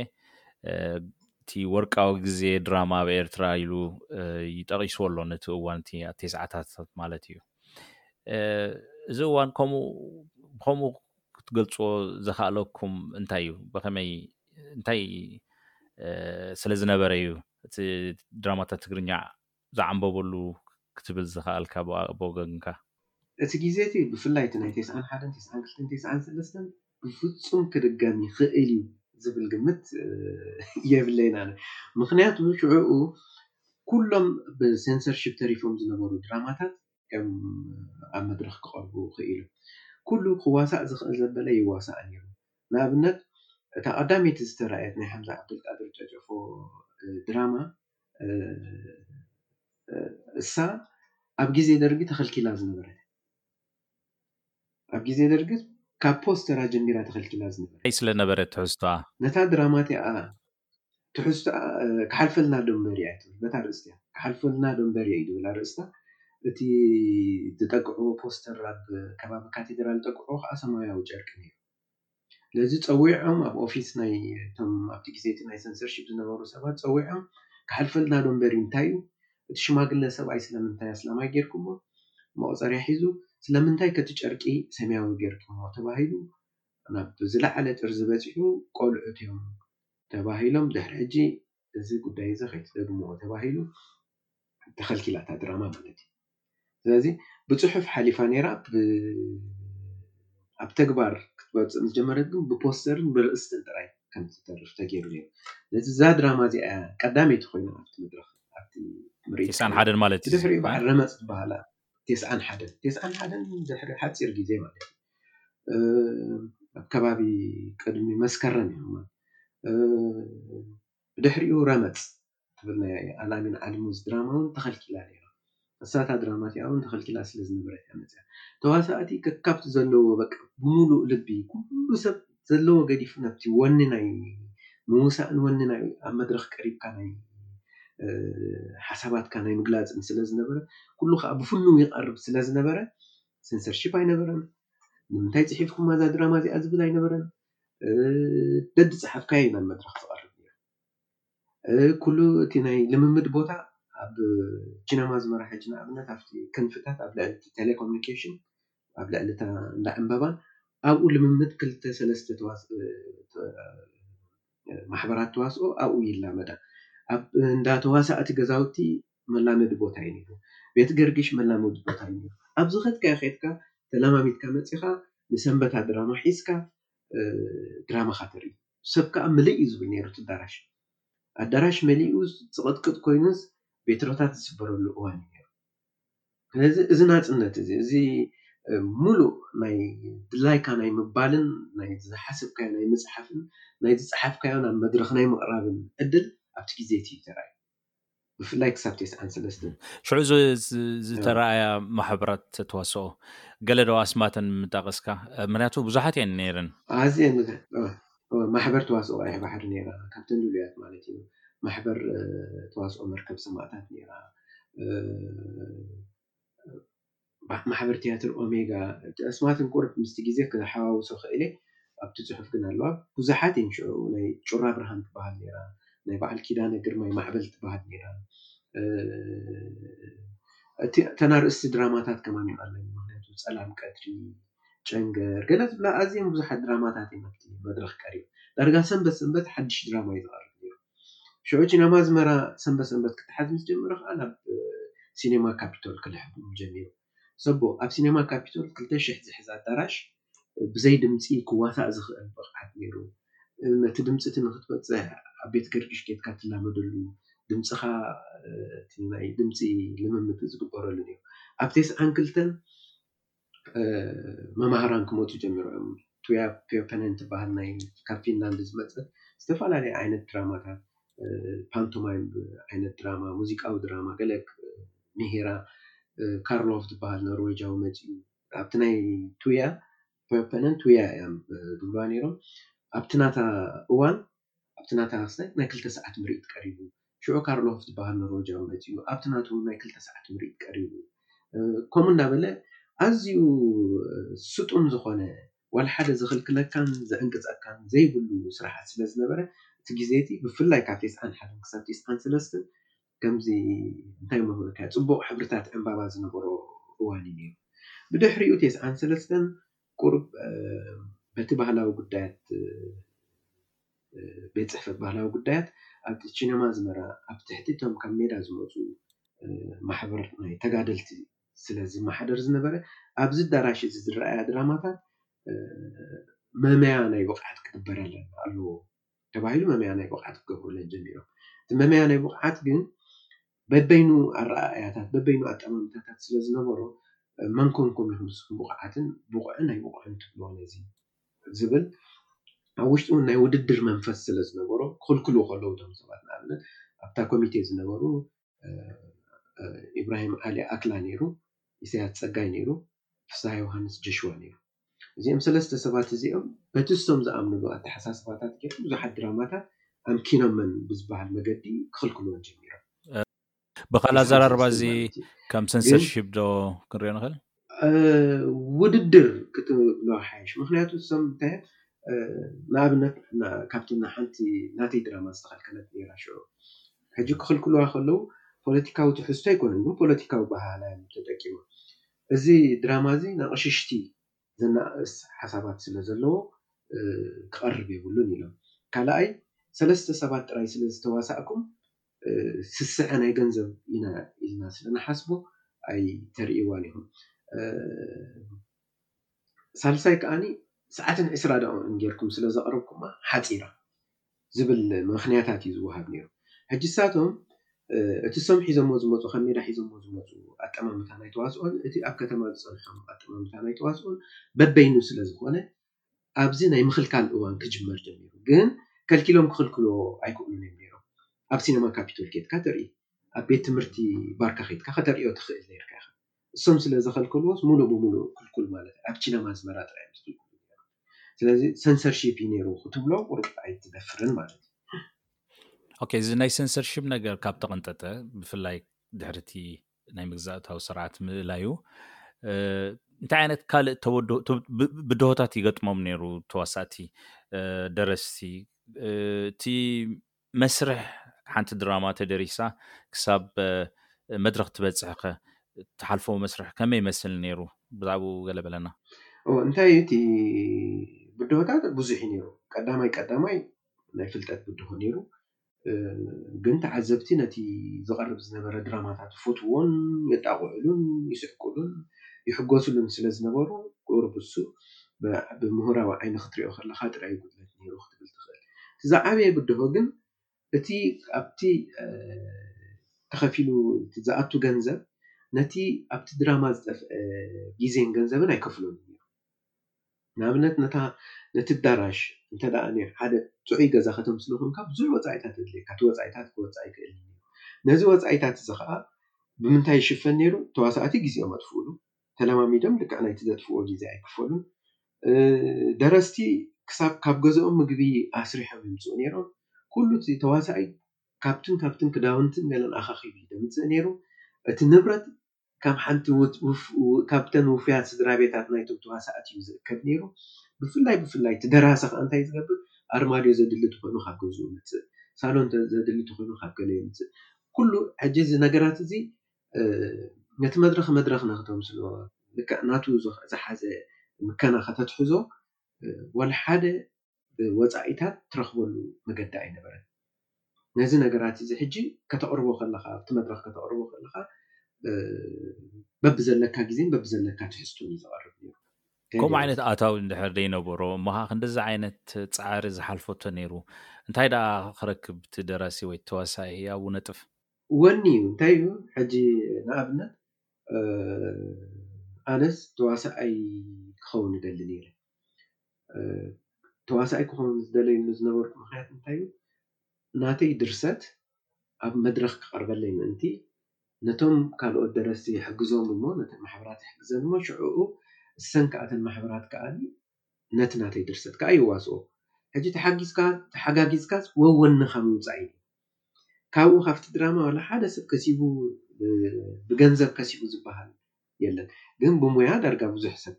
እቲ ወርቃዊ ግዜ ድራማ ኣብ ኤርትራ ኢሉ ይጠቒስዎ ኣሎ ነቲ እዋን እቲ ኣብ ቴስዓታታት ማለት እዩ እዚ እዋን ከምኡ ብከምኡ ክትገልጽዎ ዘኽኣለኩም እንታይ እዩ ብኸመይ እንታይ ስለ ዝነበረ እዩ እቲ ድራማታት ትግርኛ ዝዓምበበሉ ክትብል ዝኸኣልካ ብወገንካ? እቲ ግዜ እቲ ብፍላይ እቲ ናይ ተስዓን ሓደን ተስዓን ክልተን ተስዓን ሰለስተን ብፍጹም ክድገም ይኽእል እዩ ዝብል ግምት የብለይን ኣነ ምኽንያቱ ሽዑኡ ኩሎም ብሰንሰርሺፕ ተሪፎም ዝነበሩ ድራማታት እዮም ኣብ መድረኽ ክቐርቡ ክኢሎም ኩሉ ክዋሳእ ዝኽእል ዘበለ ይዋሳእ ኔሩ ንኣብነት እታ ቀዳመይቲ ዝተራእየት ናይ ሓምዛ ዓብደልቃድር ጨጨፎ ድራማ እሳ ኣብ ግዜ ደርጊ ተኸልኪላ ዝነበረት ኣብ ግዜ ደርጊ ካብ ፖስተራ ጀሚራ ተኸልኪላ ዝነበረት ታይ ስለነበረ ትሕዝቶኣ? ነታ ድራማ እቲኣ ትሕዝቶኣ ክሓልፈልና ዶ እምበር እያ ትብል በታ ኣርእስቲ'ያ ክሓልፈልና ዶ እምበር እያ እዩ ዝብል ኣርእስታ እቲ ዝጠቅዕዎ ፖስተር ኣብ ከባቢ ካቴድራል ዝጠቅዕዎ ከኣ ሰማያዊ ጨርቂ ኔሩ። ስለዚ ጸዊዖም ኣብ ኦፊስ ናይ እቶም ኣብቲ ግዜ እቲ ናይ ሰንሰርሺፕ ዝነበሩ ሰባት ጸዊዖም ክሓልፈልና ዶ እምበር እዩ እንታይ እዩ እቲ ሽማግለ ሰብኣይ ስለምንታይ ኣስላማይ ጌርኩሞ መቑጸርያ ሒዙ ስለምንታይ ከ እቲ ጨርቂ ሰምያዊ ጌርኩሞ ተባሂሉ ናብ ዝለዓለ ጥርዚ በጺሑ ቆልዑት እዮም ተባሂሎም ድሕሪ ሕጂ እዚ ጉዳይ እዚ ከይትደግምዎ ተባሂሉ ተኸልኪላ እታ ድራማ ማለት እዩ። ስለዚ ብፅሑፍ ሓሊፋ ነይራ ኣብ ተግባር ክትወፅእ ምስ ጀመረት ግን ብፖስተርን ብርእስትን ጥራይ ከም ትተርፍ ተገይሩ ነይሩ። ስለዚ እዛ ድራማ እዚኣ ቀዳመይቲ ኮይና ኣብቲ መድረኽ ኣብቲ ምርኢት ትሳን ሓደን ማለት እዩ። ብድሕሪኡ በዓል ረመፅ ዝበሃላ ቴስዓን ሓደን ቴስዓን ሓደን ድሕሪ ሓፂር ግዜ ማለት እዩ ኣብ ከባቢ ቅድሚ መስከረም እዩ ብድሕሪኡ ረመፅ ትብል ናይ ኣላሚን ዓሊሙዝ ድራማ እውን ተኸልኪላ ነይራ እሳታ ድራማ እቲኣ እውን ተኸልኪላ ስለ ዝነበረት እያ መፅያ ተዋሳእቲ ከካብቲ ዘለዎ በቃ ብምሉእ ልቢ ኩሉ ሰብ ዘለዎ ገዲፉ ናብቲ ወኒ ናይ ምውሳእን ወኒ ናይ ኣብ መድረኽ ቀሪብካ ናይ ሓሳባትካ ናይ ምግላጽን ስለ ዝነበረ ኩሉ ከኣ ብፍኑው ይቐርብ ስለ ዝነበረ ሰንሰርሺፕ ኣይነበረን ንምንታይ ጽሒፍኩማ እዛ ድራማ እዚኣ ዝብል ኣይነበረን ደድጸሓፍካዮ እዩ ናብ መድረኽ ዝቐርብ ነይሩ። ኩሉ እቲ ናይ ልምምድ ቦታ ኣብ ኪነማ ኣዝመራ ሕጂ ንኣብነት ኣብቲ ክንፍታት ኣብ ልዕሊ እቲ ቴሌኮሙኒኬሽን ኣብ ልዕሊ እታ እንዳ ዕንበባን ኣብኡ ልምምድ ክልተ ሰለስተ ማሕበራት ተዋስኦ ኣብኡ ይላመዳ። ኣብ እንዳ ተዋሳእቲ ገዛውቲ መላመዲ ቦታ እዩ ነይሩ። ቤት ገርግሽ መላመዲ ቦታ እዩ ነይሩ። ኣብ ዝኸድካዮ ኬድካ ተለማሚድካ መጺኻ ንሰንበት ኣደራማ ሒዝካ ድራማኻ ተርኢ። ሰብ ከኣ ምልእ እዩ ዝብል ነይሩ እቲ ኣዳራሽ። ኣዳራሽ መሊኡ ዝቕጥቅጥ ኮይኑስ ቤትሮታት ዝስበረሉ እዋን እዩ ነይሩ። ስለዚ እዚ ናጽነት እዚ፣ እዚ ምሉእ ናይ ድላይካ ናይ ምባልን ናይ ዝሓሰብካዮ ናይ ምጽሓፍን ናይ ዝጸሓፍካዮ ናብ መድረኽ ናይ ምቕራብን ዕድል ኣብቲ ግዜ እቲ እዩ ተራእዩ። ብፍላይ ክሳብ ቴስዓን ሰለስተ ሽዑ ዝተረኣያ ማሕበራት ተዋስኦ ገለ ዶ ኣስማተን ምጠቐስካ ምክንያቱ ብዙሓት እየን ነይረን ኣዝየን ማሕበር ተዋስኦ ቀይሕ ባሕሪ ነይራ ካብተን ልሉያት ማለት እዩ ማሕበር ተዋስኦ መርከብ ሰማእታት ነይራ ማሕበር ትያትር ኦሜጋ እቲ ኣስማትን ቁሩብ ምስቲ ግዜ ክሓዋውሶ ክኢለ ኣብቲ ጽሑፍ ግን ኣለዋ ብዙሓት እየን ሽዑ ናይ ጩራ ብርሃን ትበሃል ኔራ ናይ በዓል ኪዳነ ግርማይ ማዕበል ትበሃል ኔራ እቲ እተን ኣርእስቲ ድራማታት ከማን እየን ኣለኒ ምኽንያቱ ጸላም ቀትሪ ጨንገር ገለ ዝብላ ኣዝየን ብዙሓት ድራማታት እየን ኣብቲ መድረኽ ቀሪበን ዳርጋ ሰንበት ሰንበት ሓድሽ ድራማ እዩ ዝቐርብ ኔሩ። ሽዑ ሲነማ ኣዝመራ ሰንበት ሰንበት ክተሓዝ ምስ ጀመረ ከኣ ናብ ሲነማ ካፒቶል ክልሕም ጀሚሩ። ሰቦ ኣብ ሲነማ ካፒቶል ክልተ ሽሕ ዝሕዝ ኣዳራሽ ብዘይ ድምጺ ክዋሳእ ዝኽእል ብቕዓት ነይሩ። ነቲ ድምጺ እቲ ንኽትበጽሕ ኣብ ቤት ገርግሽ ኬድካ ትላመደሉ ድምጽኻ እቲ ናይ ድምጺ ልምምድ ዝግበረሉ ነይሩ። ኣብ ቴስዓን ክልተን፣ መማህራን ክመጹ ጀሚሮም እዮም። ቱያ ፒዮከነን ትበሃል ናይ ካብ ፊንላንድ ዝመጸት ዝተፈላለዩ ዓይነት ድራማታት ፓንቶማይም ዓይነት ድራማ ሙዚቃዊ ድራማ ገለ ምሂራ ካርሎቭ ዝበሃል ኖርወጃዊ መጺኡ ኣብቲ ናይ ቱያ ፒዮከነን ቱያ እዮም ዝብልዋ ነይሮም ኣብቲ ናታ እዋን ኣብቲ ናታ ክስታይ ናይ ክልተ ሰዓት ምርኢት ቀሪቡ ሽዑ ካርሎቭ ትበሃል ኖርወጃዊ መጺኡ ኣብቲ ናቱ ናይ ክልተ ሰዓት ምርኢት ቀሪቡ ከምኡ እንዳበለ ኣዝዩ ስጡም ዝኾነ ዋላ ሓደ ዝኽልክለካን ዝዕንቅጸካን ዘይብሉ ስራሓት ስለ ዝነበረ እቲ ግዜ እቲ ብፍላይ ካብ ቴስዓን ሓደን ክሳብ ቴስዓን ሰለስተን ከምዚ እንታይ እሞ ክብለካ ጽቡቕ ሕብርታት ዕንባባ ዝነበሮ እዋን እዩ ነይሩ ብድሕሪኡ ቴስዓን ሰለስተን ቁሩብ በቲ ባህላዊ ጉዳያት ቤት ፅሕፈት ባህላዊ ጉዳያት ኣብቲ ቺነማ ዝመራ ኣብ ትሕቲ እቶም ካብ ሜዳ ዝመፁ ማሕበር ናይ ተጋደልቲ ስለ ዝመሓደር ዝነበረ ኣብዚ ኣዳራሽ እዚ ዝረኣያ ድራማታት መመያ ናይ ብቕዓት ክግበረለን ኣለዎ ተባሂሉ መምያ ናይ ብቕዓት ክገብሩለን ጀሚሮም። እቲ መምያ ናይ ብቕዓት ግን በበይኑ ኣረኣእያታት፣ በበይኑ ኣጠማምታታት ስለ ዝነበሮ፣ መን ኰንኩም ኢኹም ንስኹም ብቑዓትን ብቑዕን ኣይብቑዕን ትብልዎ ነዚ ዝብል ኣብ ውሽጡ'ውን ናይ ውድድር መንፈስ ስለ ዝነበሮ ክኽልክልዎ ከለዉ እቶም ሰባት ንኣብነት ኣብታ ኮሚቴ ዝነበሩ ኢብራሂም ዓሊ ኣክላ ነይሩ፣ ኢሳያስ ጸጋይ ነይሩ፣ ፍስሃ ዮውሃንስ ጀሽዋ ነይሩ። እዚኦም ሰለስተ ሰባት እዚኦም በቲ እሶም ዝኣምንሉ ኣተሓሳስባታት ገይሮም ብዙሓት ድራማታት ኣምኪኖመን ብዝበሃል መገዲ ክኽልክልወን ጀሚሮም። ብኻልእ ኣዘራርባ እዚ ከም ሰንሰርሺፕ ዶ ክንሪኦ ንኽእል? ውድድር ክትብሎ ይሓይሽ ምክንያቱ እዞም እንታይ ንኣብነት ካብቲ ሓንቲ ናተይ ድራማ ዝተከልከለት ኔራ ሽዑ ሕጂ ክክልክልዋ ከለዉ ፖለቲካዊ ትሕዝቶ ኣይኮነን ግን ፖለቲካዊ ኣበሃህላ እዮም ተጠቂሞም እዚ ድራማ እዚ ነቅሽሽቲ ዘነኣእስ ሓሳባት ስለ ዘለዎ ክቀርብ የብሉን ኢሎም ካልኣይ ሰለስተ ሰባት ጥራይ ስለ ዝተዋሳእኩም ስስዐ ናይ ገንዘብ ኢና ኢልና ስለ ንሓስቦ ኣይተርእይዋን ኢኹም። ሳልሳይ ከኣ ሰዓትን ዕስራ ደቒቕን ጌርኩም ስለ ዘቕረብኩማ ሓጺራ ዝብል ምኽንያታት እዩ ዝወሃብ ነይሩ። ሕጂ ንሳቶም እቲ እሶም ሒዞሞ ዝመጹ ካብ ሜዳ ሒዞሞ ዝመጹ ኣጠማምታ ናይ ተዋስኦን እቲ ኣብ ከተማ ዝጸንሖም ኣጠማምታ ናይ ተዋስኦን በበይኑ ስለ ዝኾነ ኣብዚ ናይ ምኽልካል እዋን ክጅመር ጀሚሩ ግን ከልኪሎም ክኽልክልዎ ኣይክእሉን እዮም ኔሮም ኣብ ሲነማ ካፒቶል ኬድካ ተርኢ ኣብ ቤት ትምህርቲ ባርካ ኬድካ ከተርእዮ ትኽእል ኔርካ ኢኻ እሶም ስለ ዘኸልከልዎስ ሙሉእ ብሙሉእ ክልኩል ማለት ኣብ ቺነማ ኣዝመራ ጥራይ እዮም ዝኽልኩሉ ስለዚ ሰንሰርሺፕ እዩ ነይሩ ክትብሎ ቁሩብ ኣይትደፍርን ማለት እዩ ኦኬ እዚ ናይ ሰንሰርሺፕ ነገር ካብ ተቐንጠጠ ብፍላይ ድሕርቲ ናይ መግዛእታዊ ስርዓት ምእላዩ እንታይ ዓይነት ካልእ ተወዶ ብድሆታት ይገጥሞም ነይሩ ተዋሳእቲ ደረስቲ እቲ መስርሕ ሓንቲ ድራማ ተደሪሳ ክሳብ መድረክ ትበፅሕ ከ ተሓልፎ መስርሕ ከመይ ይመስል ነይሩ ብዛዕባኡ ገለ በለና እንታይ እቲ ብድሆታት ብዙሕ እዩ ነይሩ ቀዳማይ ቀዳማይ ናይ ፍልጠት ብድሆ ነይሩ ግን ተዓዘብቲ ነቲ ዝቐርብ ዝነበረ ድራማታት ይፈትዉዎን የጣቕዕሉን ይስሕቁሉን ይሕጎሱሉን ስለ ዝነበሩ ቁሩብ እሱ ብምሁራዊ ዓይኒ ክትሪኦ ከለኻ ጥራይ እዩ ጉድለት ነይሩ ክትብል ትኽእል። እቲ ዝዓበየ ብድሆ ግን እቲ ኣብቲ ተኸፊሉ ዝኣቱ ገንዘብ ነቲ ኣብቲ ድራማ ዝጠፍእ ግዜን ገንዘብን ኣይከፍሎን እዩ ነይሩ። ንኣብነት ነታ ነቲ ኣዳራሽ እንተ ናይ ሓደ ጥዑይ ገዛ ከተምስሎ ኴንካ ብዙሕ ወጻኢታት የድልየካ። እቲ ወጻኢታት ክወጽእ ኣይክእልን እዩ። ነዚ ወጻኢታት እዚ ኸኣ ብምንታይ ይሽፈን ነይሩ? ተዋሳእቲ ግዜኦም ኣጥፍኡሉ። ተለማሚዶም ልክዕ ናይቲ ዘጥፍእዎ ግዜ ኣይክፈሉን። ደረስቲ ክሳብ ካብ ገዝኦም ምግቢ ኣስሪሖም ይምጽኡ ነይሮም። ኩሉ እቲ ተዋሳኣይ ካብትን ካብትን ክዳውንትን ገለን ኣኻኺቡ እዩ ዘምጽእ ነይሩ። እቲ ንብረት ከም ሓንቲ ካብተን ውፉያት ስድራቤታት ናይቶም ተዋሳእቲ እዩ ዝእከብ ነይሩ። ብፍላይ ብፍላይ እቲ ደራሲ ከኣ እንታይ ዝገብር ኣርማድዮ ዘድሊ ተኾይኑ ካብ ገዝኡ የምጽእ፣ ሳሎን ዘድሊ ተኾይኑ ካብ ገለ የምጽእ፣ ኩሉ ሕጂ እዚ ነገራት እዚ ነቲ መድረኽ መድረኽ ንክተምስሎ ልክዕ ናቱ ዝሓዘ ምከና ከተትሕዞ ዋላ ሓደ ብወጻኢታት ትረኽበሉ መገዲ ኣይነበረን። ነዚ ነገራት እዚ ሕጂ ከተቕርቦ ከለኻ፣ ኣብቲ መድረኽ ከተቕርቦ ከለኻ፣ በብዘለካ ግዜን በብዘለካ ትሕዝቶን እዩ ዝቐርብ ነይሩ። ከምኡ ዓይነት ኣታዊ እንድሕር ዘይነበሮ እሞ ኸዓ ክንድዚ ዓይነት ጻዕሪ ዝሓልፈቶ ነይሩ እንታይ ደኣ ክረክብ እቲ ደራሲ ወይ ተዋሳኢ ህያቡ ነጥፍ? ወኒ እዩ። እንታይ እዩ ሕጂ ንኣብነት ኣነስ ተዋሳኣይ ክኸውን እደሊ ነይረ። ተዋሳኣይ ክኾን ዝደለይሉ ዝነበርኩ ምኽንያት እንታይ እዩ ናተይ ድርሰት ኣብ መድረኽ ክቐርበለይ ምእንቲ ነቶም ካልኦት ደረስቲ ይሕግዞም እሞ ነተን ማሕበራት ይሕግዘን እሞ ሽዕኡ እሰን ከኣ እተን ማሕበራት ከኣ ነቲ ናተይ ድርሰት ከኣ የዋጽኦ ሕጂ ተሓጊዝካ ተሓጋጊዝካስ ወወንኻ ምውጻእ እዩ ካብኡ ካብቲ ድራማ ዋላ ሓደ ሰብ ከሲቡ ብገንዘብ ከሲቡ ዝብሃል የለን ግን ብሞያ ዳርጋ ብዙሕ ሰብ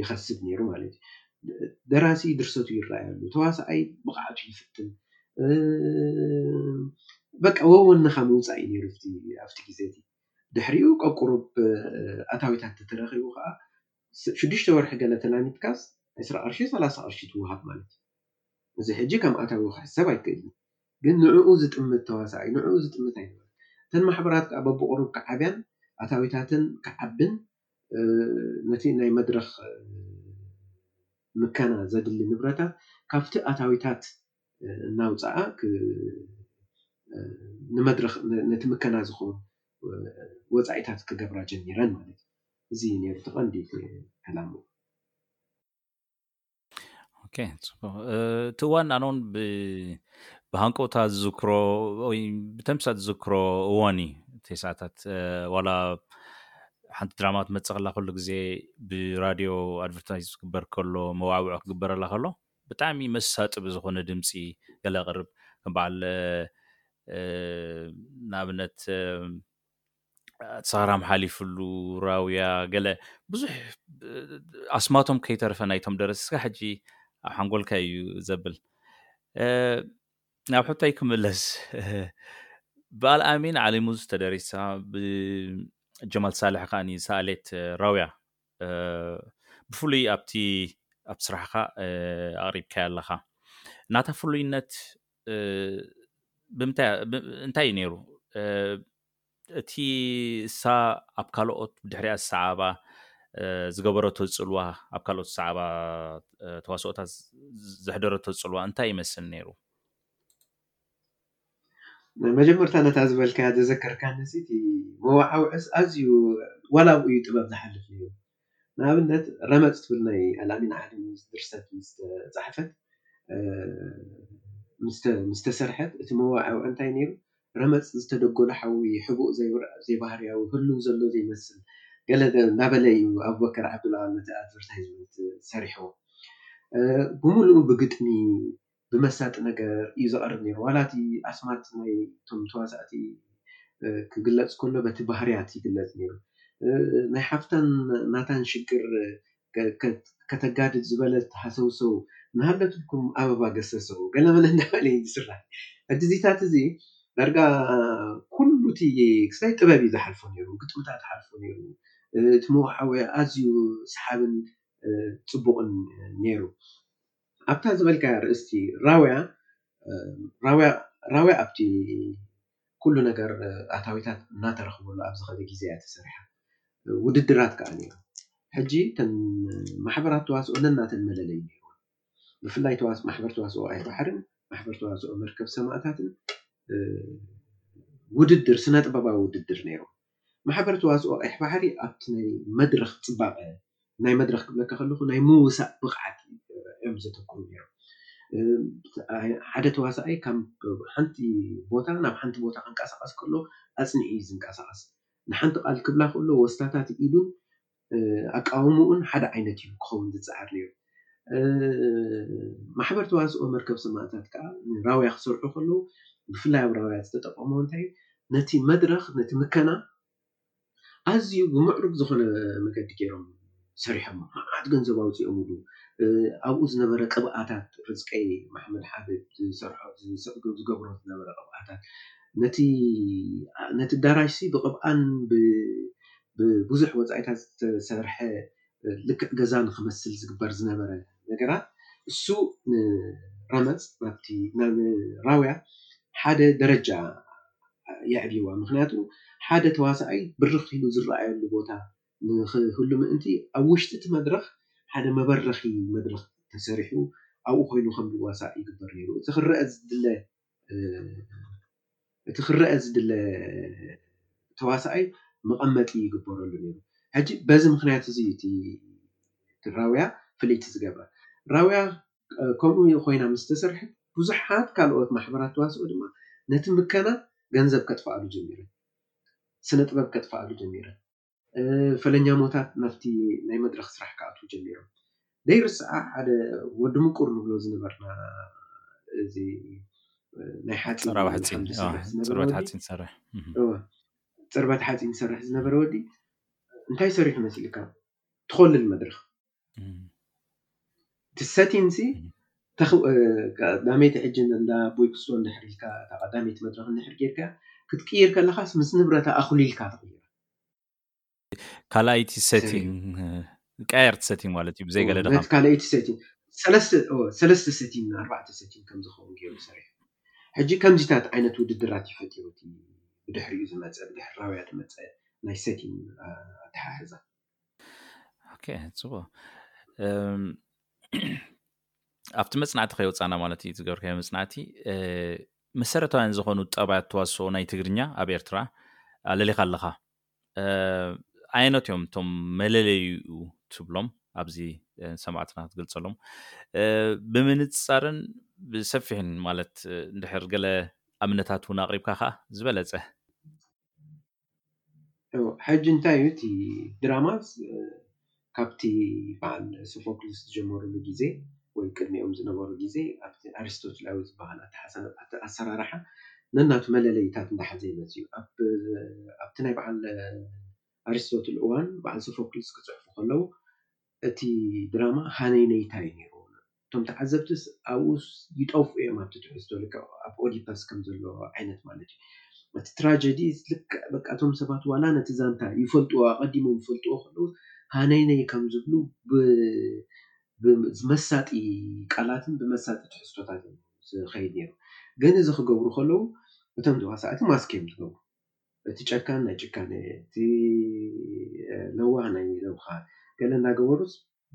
ይኸስብ ኔሩ ማለት እዩ ደራሲ ድርሰቱ ይረኣየሉ ተዋሳኣይ ብቕዓቱ ይፍትን በቃ ወወንኻ ምውጻእ እዩ ኔሩ ኣብቲ ግዜ እቲ ድሕሪኡ ቀቁሩብ ኣታዊታት ተተረኺቡ ከኣ ሽዱሽተ ወርሒ ገለ ተላሚድካስ ዕስራ ቅርሺ ሰላሳ ቅርሺ ትወሃብ ማለት እዩ እዚ ሕጂ ከም ኣታዊ ክሕሰብ ኣይክእልን እዩ። ግን ንዕኡ ዝጥምት ተዋሳኣይ ንዕኡ ዝጥምት ኣይነበረን። እተን ማሕበራት ከኣ በብቑሩብ ክዓብያን ኣታዊታተን ክዓብን ነቲ ናይ መድረኽ ምከና ዘድሊ ንብረታት ካብቲ ኣታዊታት እናውጽኣ ንመድረኽ ነቲ ምከና ዝኸውን ወጻኢታት ክገብራ ጀሚረን ማለት እዩ። እዚ እዩ ነይሩ እቲ ቀንዲ ዕላምኡ። እቲ ዋናኖን ብሃንቀውታ ዝዝክሮ ወይ ብተምሳ ዝዝክሮ እዋን እዩ ቴስዓታት ዋላ ሓንቲ ድራማ ትመፅ ከላ ኩሉ ግዜ ብራድዮ ኣድቨርታይዝ ክግበር ከሎ መዋዕውዖ ክግበረላ ከሎ ብጣዕሚ መሳጢ ብዝኾነ ድምፂ ገለ ቅርብ ከም በዓል ንኣብነት ሳራም ሓሊፍሉ ራውያ ገለ ብዙሕ ኣስማቶም ከይተረፈ ናይቶም ደረስ እስካ ሕጂ ኣብ ሓንጎልካ እዩ ዘብል ናብ ሕቶይ ክምለስ በዓል ኣሚን ዓሊሙ ዝተደሪሳ ብጀማል ሳልሕ ከዓ ሳሌት ራውያ ብፍሉይ ኣብቲ ኣብ ስራሕካ ኣቕሪብካያ ኣለካ ናታ ፍሉይነት ብምንታይ እንታይ እዩ ነይሩ እቲ እሳ ኣብ ካልኦት ብድሕሪኣ ዝሰዓባ ዝገበረቶ ጽልዋ፣ ኣብ ካልኦት ዝሰዓባ ተዋስኦታት ዘሕደረቶ ጽልዋ እንታይ ይመስል ነይሩ? መጀመርታ ነታ ዝበልካያ ዘዘከርካኒ እቲ መወዓውዕስ ኣዝዩ ዋላ ኣብኡዩ ጥበብ ዝሓልፍ ነይሩ ንኣብነት ረመጽ ትብል ናይ ኣላሚን ዓሊ ድርሰት ምስ ተጻሕፈት ምስ ተሰርሐት እቲ መዋዕውዒ እንታይ ነይሩ ረመጽ ዝተደጎሎ ሓዊ ሕቡእ ዘይውርዕ ዘይባህርያዊ ህሉው ዘሎ ዘይመስል ገለ እንዳበለ እዩ ኣቡበከር ዓብዱልኣዋል ነቲ ኣድቨርታይዝመንት ሰሪሕዎ ብምሉኡ ብግጥሚ ብመሳጢ ነገር እዩ ዝቐርብ ነይሩ። ዋላ እቲ ኣስማት ናይ እቶም ተዋሳእቲ ክግለጽ ከሎ በቲ ባህርያት ይግለጽ ነይሩ። ናይ ሓፍታን ናታን ሽግር ከተጋድድ ዝበለት ሃሰውሰው እናሃለትልኩም ኣበባ ገሰሰው ገለመለ እናበለ እዩ ዝስራሕ። ሕጂ እዚታት እዚ ዳርጋ ኩሉ እቲ ክስታይ ጥበብ እዩ ዝሓልፎ ነይሩ። ግጥምታት ሓልፉ ነይሩ። እቲ መወዓውዒ ኣዝዩ ሰሓብን ጽቡቕን ነይሩ። ኣብታ ዝበልካያ ኣርእስቲ ራውያ ራውያ ራውያ ኣብቲ ኩሉ ነገር ኣታዊታት እናተረኽበሉ ኣብ ዝኸደ ግዜ እያ ተሰሪሓ። ውድድራት ከኣ ነይሩ። ሕጂ እተን ማሕበራት ተዋስኦ ነናተን መለለዪ ነይርወን። ብፍላይ ተዋስ ማሕበር ተዋስኦ ኣይባሕርን ማሕበር ተዋስኦ መርከብ ሰማእታትን ውድድር ስነ-ጥበባዊ ውድድር ነይርወን። ማሕበር ተዋስኦ ቀይሕ ባሕሪ ኣብቲ ናይ መድረኽ ፅባቐ ናይ መድረኽ ክብለካ ከለኹ ናይ ምውሳእ ብቕዓት እዮም ዘተኩሩ ነይሮም። ሓደ ተዋሳኣይ ካብ ሓንቲ ቦታ ናብ ሓንቲ ቦታ ክንቀሳቐስ ከሎ ኣፅኒዑ እዩ ዝንቀሳቐስ። ንሓንቲ ቃል ክብላ ከሎ ወስታታት ኢዱን ኣቃውምኡን ሓደ ዓይነት እዩ ክኸውን ዝጸዓር ነይሩ። ማሕበር ተዋስኦ መርከብ ሰማእታት ከኣ ንራውያ ክሰርሑ ከለዉ ብፍላይ ኣብ ራውያ ዝተጠቀምዎ እንታይ እዩ ነቲ መድረኽ ነቲ ምከና ኣዝዩ ብምዕሩግ ዝኾነ መገዲ ጌሮም ሰሪሖሞ መዓት ገንዘብ ኣውጺኦምሉ ኣብኡ ዝነበረ ቅብኣታት ርዝቀይ መሓመድ ሓብብ ዝሰርሖ ዝገብሮ ዝነበረ ቅብኣታት ነቲ ነቲ ኣዳራሽሲ ብቅብኣን ብ ብብዙሕ ወጻኢታት ዝተሰርሐ ልክዕ ገዛ ንኽመስል ዝግበር ዝነበረ ነገራት እሱ ንራመጽ ናብቲ ናብ ራውያ ሓደ ደረጃ የዕብይዋ ምኽንያቱ ሓደ ተዋሳኣይ ብርኽ ኢሉ ዝረኣየሉ ቦታ ንኽህሉ ምእንቲ ኣብ ውሽጢ እቲ መድረኽ ሓደ መበረኺ መድረኽ ተሰሪሑ ኣብኡ ኮይኑ ከም ዝዋሳእ ይግበር ነይሩ እቲ ክረኣ ዝድለ እቲ ክረኣ ዝድለ ተዋሳኣይ መቐመጢ ይግበረሉ ነይሩ። ሕጂ በዚ ምኽንያት እዚ እቲ ራውያ ፍልይቲ ዝገብራ። ራውያ ከምኡ ኮይና ምስ ተሰርሐት ብዙሓት ካልኦት ማሕበራት ተዋስኦ ድማ ነቲ ምከና ገንዘብ ከጥፍኣሉ ጀሚረን። ስነ ጥበብ ከጥፍኣሉ ጀሚረን። ፈለኛሞታት ናብቲ ናይ መድረኽ ስራሕ ክኣትዉ ጀሚሮም። ዘይርሳዕ ሓደ ወዲ ምቁር ንብሎ ዝነበርና እዚ ናይ ሓጺን ጸራብ ሓጺን ሓምሊ ዝሰርሕ ኣህ፣ ዝነበረ ጽርበት ወዲ ሓጺን ትሰርሕ እህ፣ እወ ጽርበት ሓጺን ዝሰርሕ ዝነበረ ወዲ እንታይ ሰሪሑ መሲልካ ትኾልል መድረኽ እቲ ሰቲንሲ ቀዳመይቲ ሕጂ እንዳ ኣቦይ ክስቶ እንድሕር ኢልካ እታ ቀዳመይቲ መድረኽ እንድሕር ጌርካ ክትቅይር ከለኻስ ምስ ንብረታ ኣኹሊልካ ትቕይራ ካልኣይቲ ሰቲንግ ቀየርቲ ሰቲንግ ማለት እዩ ብዘይ ገለ ድኻ ካልኣይቲ ሰቲንግ ሰለስተ ሰቲንግ ኣርባዕተ ሰቲንግ ከም ዝኸውን ገይሩ ሰሪሑ ሕጂ ከምዚታት ዓይነት ውድድራት እዩ ፈጢሩ እቲ ብድሕሪኡ ዝመፀ ብድሕራውያ ዝመፀ ናይ ሰቲንግ ኣተሓሕዛ ፅቡ ኣብቲ መፅናዕቲ ከይወፃና ማለት እዩ ዝገበርካዮ መፅናዕቲ መሰረታውያን ዝኾኑ ጠባያት ተዋስኦ ናይ ትግርኛ ኣብ ኤርትራ ኣለሊኻ ኣለኻ ኣየኖት እዮም እቶም መለለዩ ትብሎም ኣብዚ ሰማዕትና ክትገልፀሎም ብምንፃርን ብሰፊሕን ማለት እንድሕር ገለ ኣብነታት እውን ኣቕሪብካ ከዓ ዝበለፀ ሕጂ እንታይ እዩ እቲ ድራማ ካብቲ በዓል ሶፎክሊስ ዝጀመርሉ ግዜ ወይ ቅድሚኦም ዝነበሩ ግዜ ኣብቲ ኣርስቶትላዊ ዝበሃል ኣሰራርሓ ነናቱ መለለዪታት እናሓዘ እዩ መፂኡ፡፡ ኣብቲ ናይ በዓል ኣርስቶትል እዋን በዓል ሶፎክሊስ ክፅሕፉ ከለዉ እቲ ድራማ ሃነይነይታ እዩ ነይርዎ እቶም ተዓዘብትስ ኣብኡ ይጠፍኡ እዮም ኣብቲ ትሕዝቶ ልክዕ ኣብ ኦዲፐስ ከም ዘሎ ዓይነት ማለት እዩ እቲ ትራጀዲ ልክዕ በቃ እቶም ሰባት ዋላ ነቲ ዛንታ ይፈልጥዎ ኣቐዲሞም ይፈልጥዎ ከለዉ ሃነይነይ ከም ዝብሉ ብ ብመሳጢ ቃላትን ብመሳጢ ትሕዝቶታትን ዝኸይድ ነይሩ ግን እዚ ክገብሩ ከለዉ እቶም ተዋሳእቲ ማስክ እዮም ዝገብሩ እቲ ጨካን ናይ ጭካነ እቲ ለዋህ ናይ ለውሃት ገለ እንዳገበሩ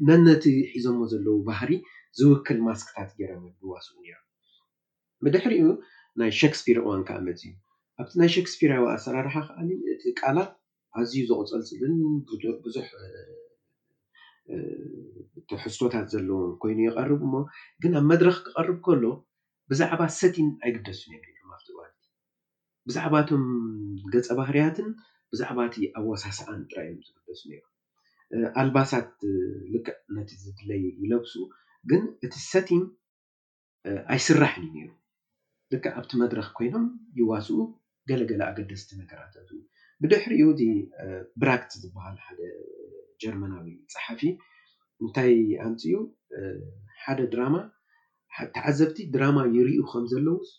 ነነቲ ሒዞሞ ዘለዉ ባህሪ ዝውክል ማስክታት ጌሮም እዮም ዝዋስኡ ኔሮም። ብድሕሪኡ ናይ ሸክስፒር እዋን ከኣ መጺኡ። ኣብቲ ናይ ሸክስፒራዊ ኣሰራርሓ ከኣ እቲ ቃላት ኣዝዩ ዘቑጸልጽልን ብዙሕ ትሕዝቶታት ዘለዎን ኮይኑ ይቐርብ እሞ ግን ኣብ መድረኽ ክቐርብ ከሎ ብዛዕባ ሰቲን ኣይግደሱን እዮም ኔሮም ኣብቲ እዋን እቲ። ብዛዕባ እቶም ገፀ ባህርያትን ብዛዕባ እቲ ኣወሳስኣን ጥራይ እዮም ዝግደሱ ነይሮም። ኣልባሳት ልክዕ ነቲ ዝድለይ ይለብሱ ግን እቲ ሰቲንግ ኣይስራሕን እዩ ነይሩ። ልክዕ ኣብቲ መድረኽ ኮይኖም ይዋስኡ ገለ ገለ ኣገደስቲ ነገራት ኣለው። ብድሕሪኡ እቲ ብራክት ዝበሃል ሓደ ጀርመናዊ ፀሓፊ እንታይ ኣምፂኡ ሓደ ድራማ ተዓዘብቲ ድራማ ይሪኡ ከምዘለዉስ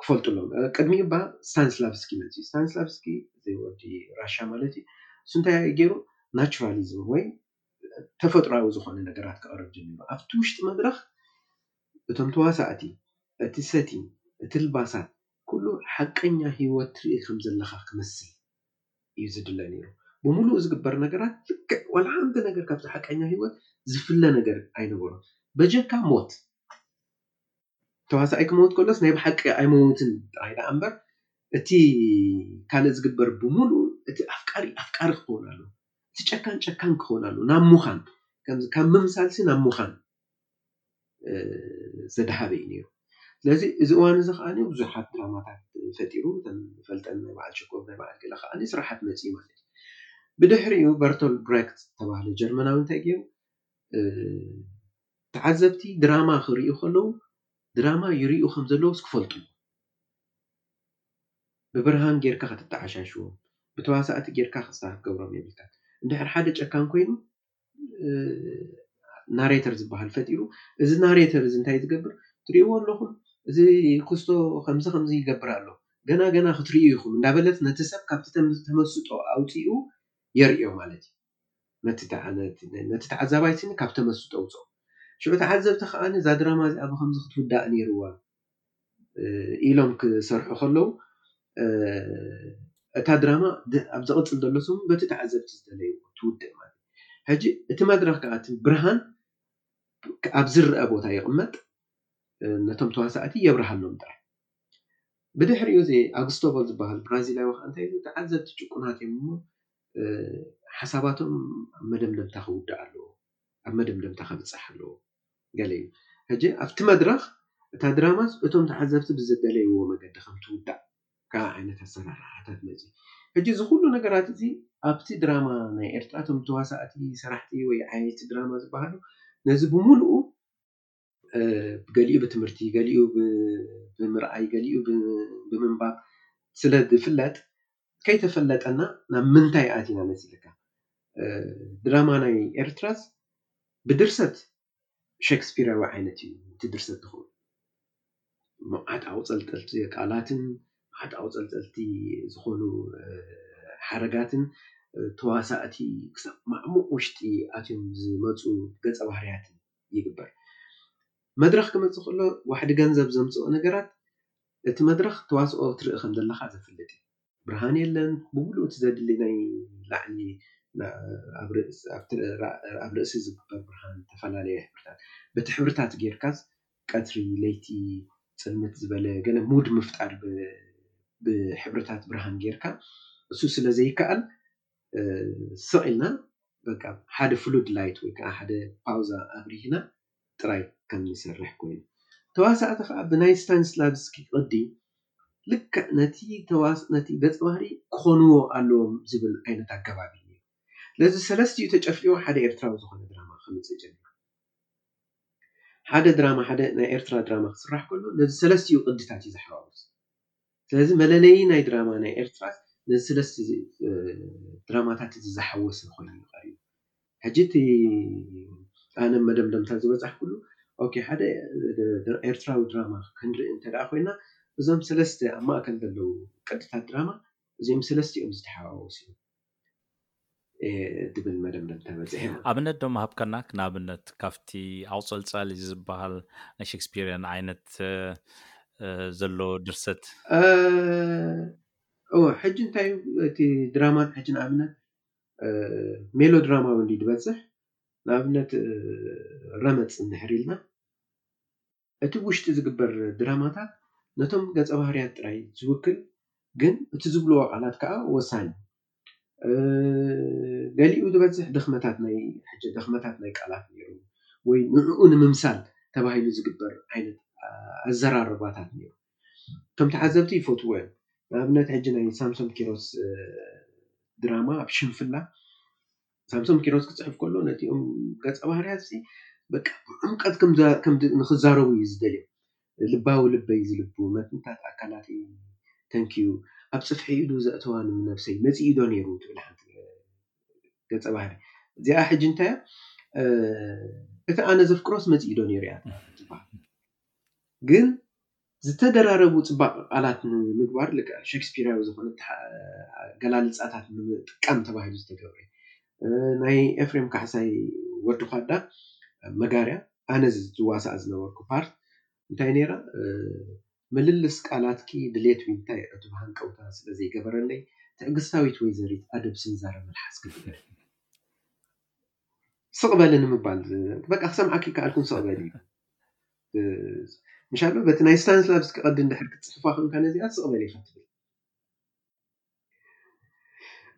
ክፈልጡ ኣለዎም። ቅድሚኡ እባ ስታንስላቭስኪ መፂኡ እዩ። ስታንስላቭስኪ እዚ ወዲ ራሻ ማለት እዩ። ንሱ እንታይ ገይሩ ናቹራሊዝም ወይ ተፈጥሮኣዊ ዝኾነ ነገራት ከቕርብ ጀሚሩ። ኣብቲ ውሽጢ መድረኽ እቶም ተዋሳእቲ፣ እቲ ሰቲ፣ እቲ ኣልባሳት ኩሉ ሓቀኛ ህይወት ትርኢ ከም ዘለኻ ክመስል እዩ ዝድለ ነይሩ። ብምሉኡ ዝግበር ነገራት ልክዕ ዋላ ሓንቲ ነገር ካብቲ ሓቀኛ ህይወት ዝፍለ ነገር ኣይነበሮን። በጀካ ሞት! ተዋሳኣይ ክመውት ከሎስ ናይ ብሓቂ ኣይመውትን ጥራይ ደኣ እምበር እቲ ካልእ ዝግበር ብምሉኡ እቲ ኣፍቃሪ ኣፍቃሪ ክኸውን ኣለዎ እቲ ጨካን ጨካን ክኸውን ኣለዎ ናብ ሙኻን ከምዚ ካብ ምምሳልሲ ናብ ሙኻን ዘድሃበ እዩ ነይሩ ስለዚ እዚ እዋን እዚ ከኣ ብዙሓት ድራማታት ፈጢሩ እተን ፈልጠን ናይ በዓል ቸኮብ ናይ በዓል ገለ ከኣ ስራሓት መጺኡ ማለት እዩ ብድሕሪኡ በርቶል ብሬክት ዝተባህለ ጀርመናዊ እንታይ ገይሩ ተዓዘብቲ ድራማ ክርእዩ ከለዉ ድራማ ይርእዩ ከም ዘለዉስ ክፈልጡ ብብርሃን ጌርካ ከተተዓሻሽዎም ብተዋሳእቲ ጌርካ ክስታ ክትገብሮም የብልካን እንድሕር ሓደ ጨካን ኮይኑ ናሬተር ዝበሃል ፈጢሩ እዚ ናሬተር እዚ እንታይ ዝገብር ትርእይዎ ኣለኹም እዚ ክስቶ ከምዚ ከምዚ ይገብር ኣሎ ገና ገና ክትርእዩ ኢኹም እንዳበለት ነቲ ሰብ ካብቲ ተመስጦ ኣውጺኡ የርእዮ ማለት እዩ። ነቲ ተዓዛባይ ስኒ ካብ ተመስጦ ኣውጽኦ። ሽዑ ተዓዘብቲ ከኣ እዛ ድራማ እዚኣ ብኸምዚ ክትውዳእ ነይርዋ ኢሎም ክሰርሑ ከለዉ እታ ድራማ ኣብ ዝቕጽል ዘሎ ሰሙን በቲ ተዓዘብቲ ዝደለይዎ ትውድእ ማለት እዩ። ሕጂ እቲ መድረኽ ከኣ እቲ ብርሃን ኣብ ዝርኣ ቦታ ይቕመጥ ነቶም ተዋሳእቲ የብርሃሎም ጥራይ። ብድሕሪኡ እዚ ኣጉስቶቮል ዝበሃል ብራዚላዊ ከኣ እንታይ ኢሉ ተዓዘብቲ ጭቁናት እዮም እሞ ሓሳባቶም ኣብ መደምደምታ ክውዳእ ኣለዎ ኣብ መደምደምታ ከብጽሕ ኣለዎ ገለ እዩ ሕጂ ኣብቲ መድረኽ እታ ድራማስ እቶም ተዓዘብቲ ብዝደለይዎ መገዲ ከም ትውዳእ ካብ ዓይነት ኣሰራርሓታት መጺ ሕጂ እዚ ኩሉ ነገራት እዚ ኣብቲ ድራማ ናይ ኤርትራ እቶም ተዋሳእቲ ሰራሕቲ ወይ ዓየይቲ ድራማ ዝበሃሉ ነዚ ብምሉኡ ገሊኡ ብትምህርቲ ገሊኡ ብምርኣይ ገሊኡ ብምንባብ ስለ ዝፍለጥ ከይተፈለጠና ናብ ምንታይ ኣቲና መሲልካ? ድራማ ናይ ኤርትራስ ብድርሰት ሸክስፒራዊ ዓይነት እዩ እቲ ድርሰት ዝኸውን መዓት ኣቑጸልጠልቲ ቃላትን መዓት ኣቑጸልጠልቲ ዝኾኑ ሓረጋትን ተዋሳእቲ ክሳብ ማዕሙቕ ውሽጢ ኣትዮም ዝመጹ ገጸ ባህርያትን ይግበር። መድረኽ ክመጽእ ከሎ ዋሕዲ ገንዘብ ዘምጽኦ ነገራት እቲ መድረኽ ተዋስኦ ትርኢ ከም ዘለኻ ዘፍልጥ እዩ። ብርሃን የለን ብምሉኡ እቲ ዘድሊ ናይ ላዕሊ ኣብ ርእሲ ዝግበር ብርሃን ዝተፈላለየ ሕብርታት በቲ ሕብርታት ጌርካስ ቀትሪ ለይቲ ጽልምት ዝበለ ገለ ሙድ ምፍጣር ብሕብርታት ብርሃን ጌርካ እሱ ስለ ዘይከኣል ስቕ ኢልና በቃ ሓደ ፍሉድ ላይት ወይ ከኣ ሓደ ፓውዛ ኣብሪህና ጥራይ ከም ንሰርሕ ኰይኑ። ተዋሳእቲ ከኣ ብናይ ስታኒስላቭስኪ ቅዲ ልክዕ ነቲ ተዋስ ነቲ ገጸ ባህሪ ክኾንዎ ኣለዎም ዝብል ዓይነት ኣገባብ እዩ ነይሩ። ስለዚ ሰለስቲኡ ተጨፍሊቑ ሓደ ኤርትራዊ ዝኾነ ድራማ ክመጽእ ጀሚሩ። ሓደ ድራማ ሓደ ናይ ኤርትራ ድራማ ክስራሕ ከሎ ነዚ ሰለስቲኡ ቅድታት እዩ ዝሓዋውስ። ስለዚ መለለዪ ናይ ድራማ ናይ ኤርትራ ነዚ ሰለስተ እዚ ድራማታት እዚ ዝሓወሰ ኮይኑ እዩ ቀሪቡ። ሕጂ እቲ ኣነ መደምደምታ ዝበጻሕኩሉ ኦኬ ሓደ ኤርትራዊ ድራማ ክንርኢ እንተድኣ ኮይና እዞም ሰለስተ ኣብ ማእከል ዘለዉ ቅድታት ድራማ እዚኦም ሰለስቲኦም ዝተሓዋወሱ እዮም። እየ ድብል መደምደምታ በፅሐ ማለት ኣብነት ዶ ምሃብካና ንኣብነት ካብቲ ኣቑፀልፃሊ ዝበሃል ናይ ሸክስፒርያን ዓይነት ዘሎ ድርሰት እወ ሕጂ እንታይ እዩ እቲ ድራማን ሕጂ ንኣብነት ሜሎድራማዊ እንድዩ ዝበፅሕ ንኣብነት ረመፅ እንድሕር ኢልና እቲ ብውሽጢ ዝግበር ድራማታት ነቶም ገጸ ባህርያት ጥራይ ዝውክል ግን እቲ ዝብልዎ ቃላት ከኣ ወሳኒ ገሊኡ ዝበዝሕ ድኽመታት ናይ ሕጂ ድኽመታት ናይ ቃላት ኔሩ ወይ ንዕኡ ንምምሳል ተባሂሉ ዝግበር ዓይነት ኣዘራርባታት ኔሩ እቶም ተዓዘብቲ ይፈትውዎ እዮም ንኣብነት ሕጂ ናይ ሳምሶም ኪሮስ ድራማ ኣብ ሽንፍላ ሳምሶም ኪሮስ ክጽሕፍ ከሎ ነቲኦም ገጸ ባህርያት ሲ በቃ ብዕምቀት ከም ንክዛረቡ እዩ ዝደልዮም ልባዊ ልበይ ዝልቡ መትንታት ኣካላተይ ተንክዩ ኣብ ጽፍሒ ኢዱ ዘእተዋ ንነብሰይ መጺኡ ዶ ነይሩ ትብል ሓንቲ ገጸ ባህሪ እዚኣ ሕጂ እንታይ እቲ ኣነ ዘፍቅሮስ መጺኡ ዶ ነይሩ እያ ግን ዝተደራረቡ ጽባቐ ቃላት ንምግባር ልክዕ ሸክስፒራዊ ዝኾነ ኣገላልጻታት ንምጥቃም ተባሂሉ ዝተገብረ እዩ። ናይ ኤፍሬም ካሕሳይ ወዲ ኳዳ መጋርያ ኣነ ዝዋሳኣ ዝነበርኩ ፓርት እንታይ ነይራ ምልልስ ቃላትኪ ድሌት ዊንታ የዕቱብ ሃንቀውታ ስለ ዘይገበረለይ ትዕግስታዊት ወይዘሪት ኣደብ ስንዛረ መልሓስኪ ፍጠሪ። ስቕ በሊ ንምባል በቃ ክሰምዓኪ ይከኣልኩን ስቕ በሊ ምሻሎ በቲ ናይ ስታንስላቭስኪ ቅዲ እንድሕር ክትፅሕፋ ኮንካ ነዚኣ ስቕ በሊ ኢኻ ትብል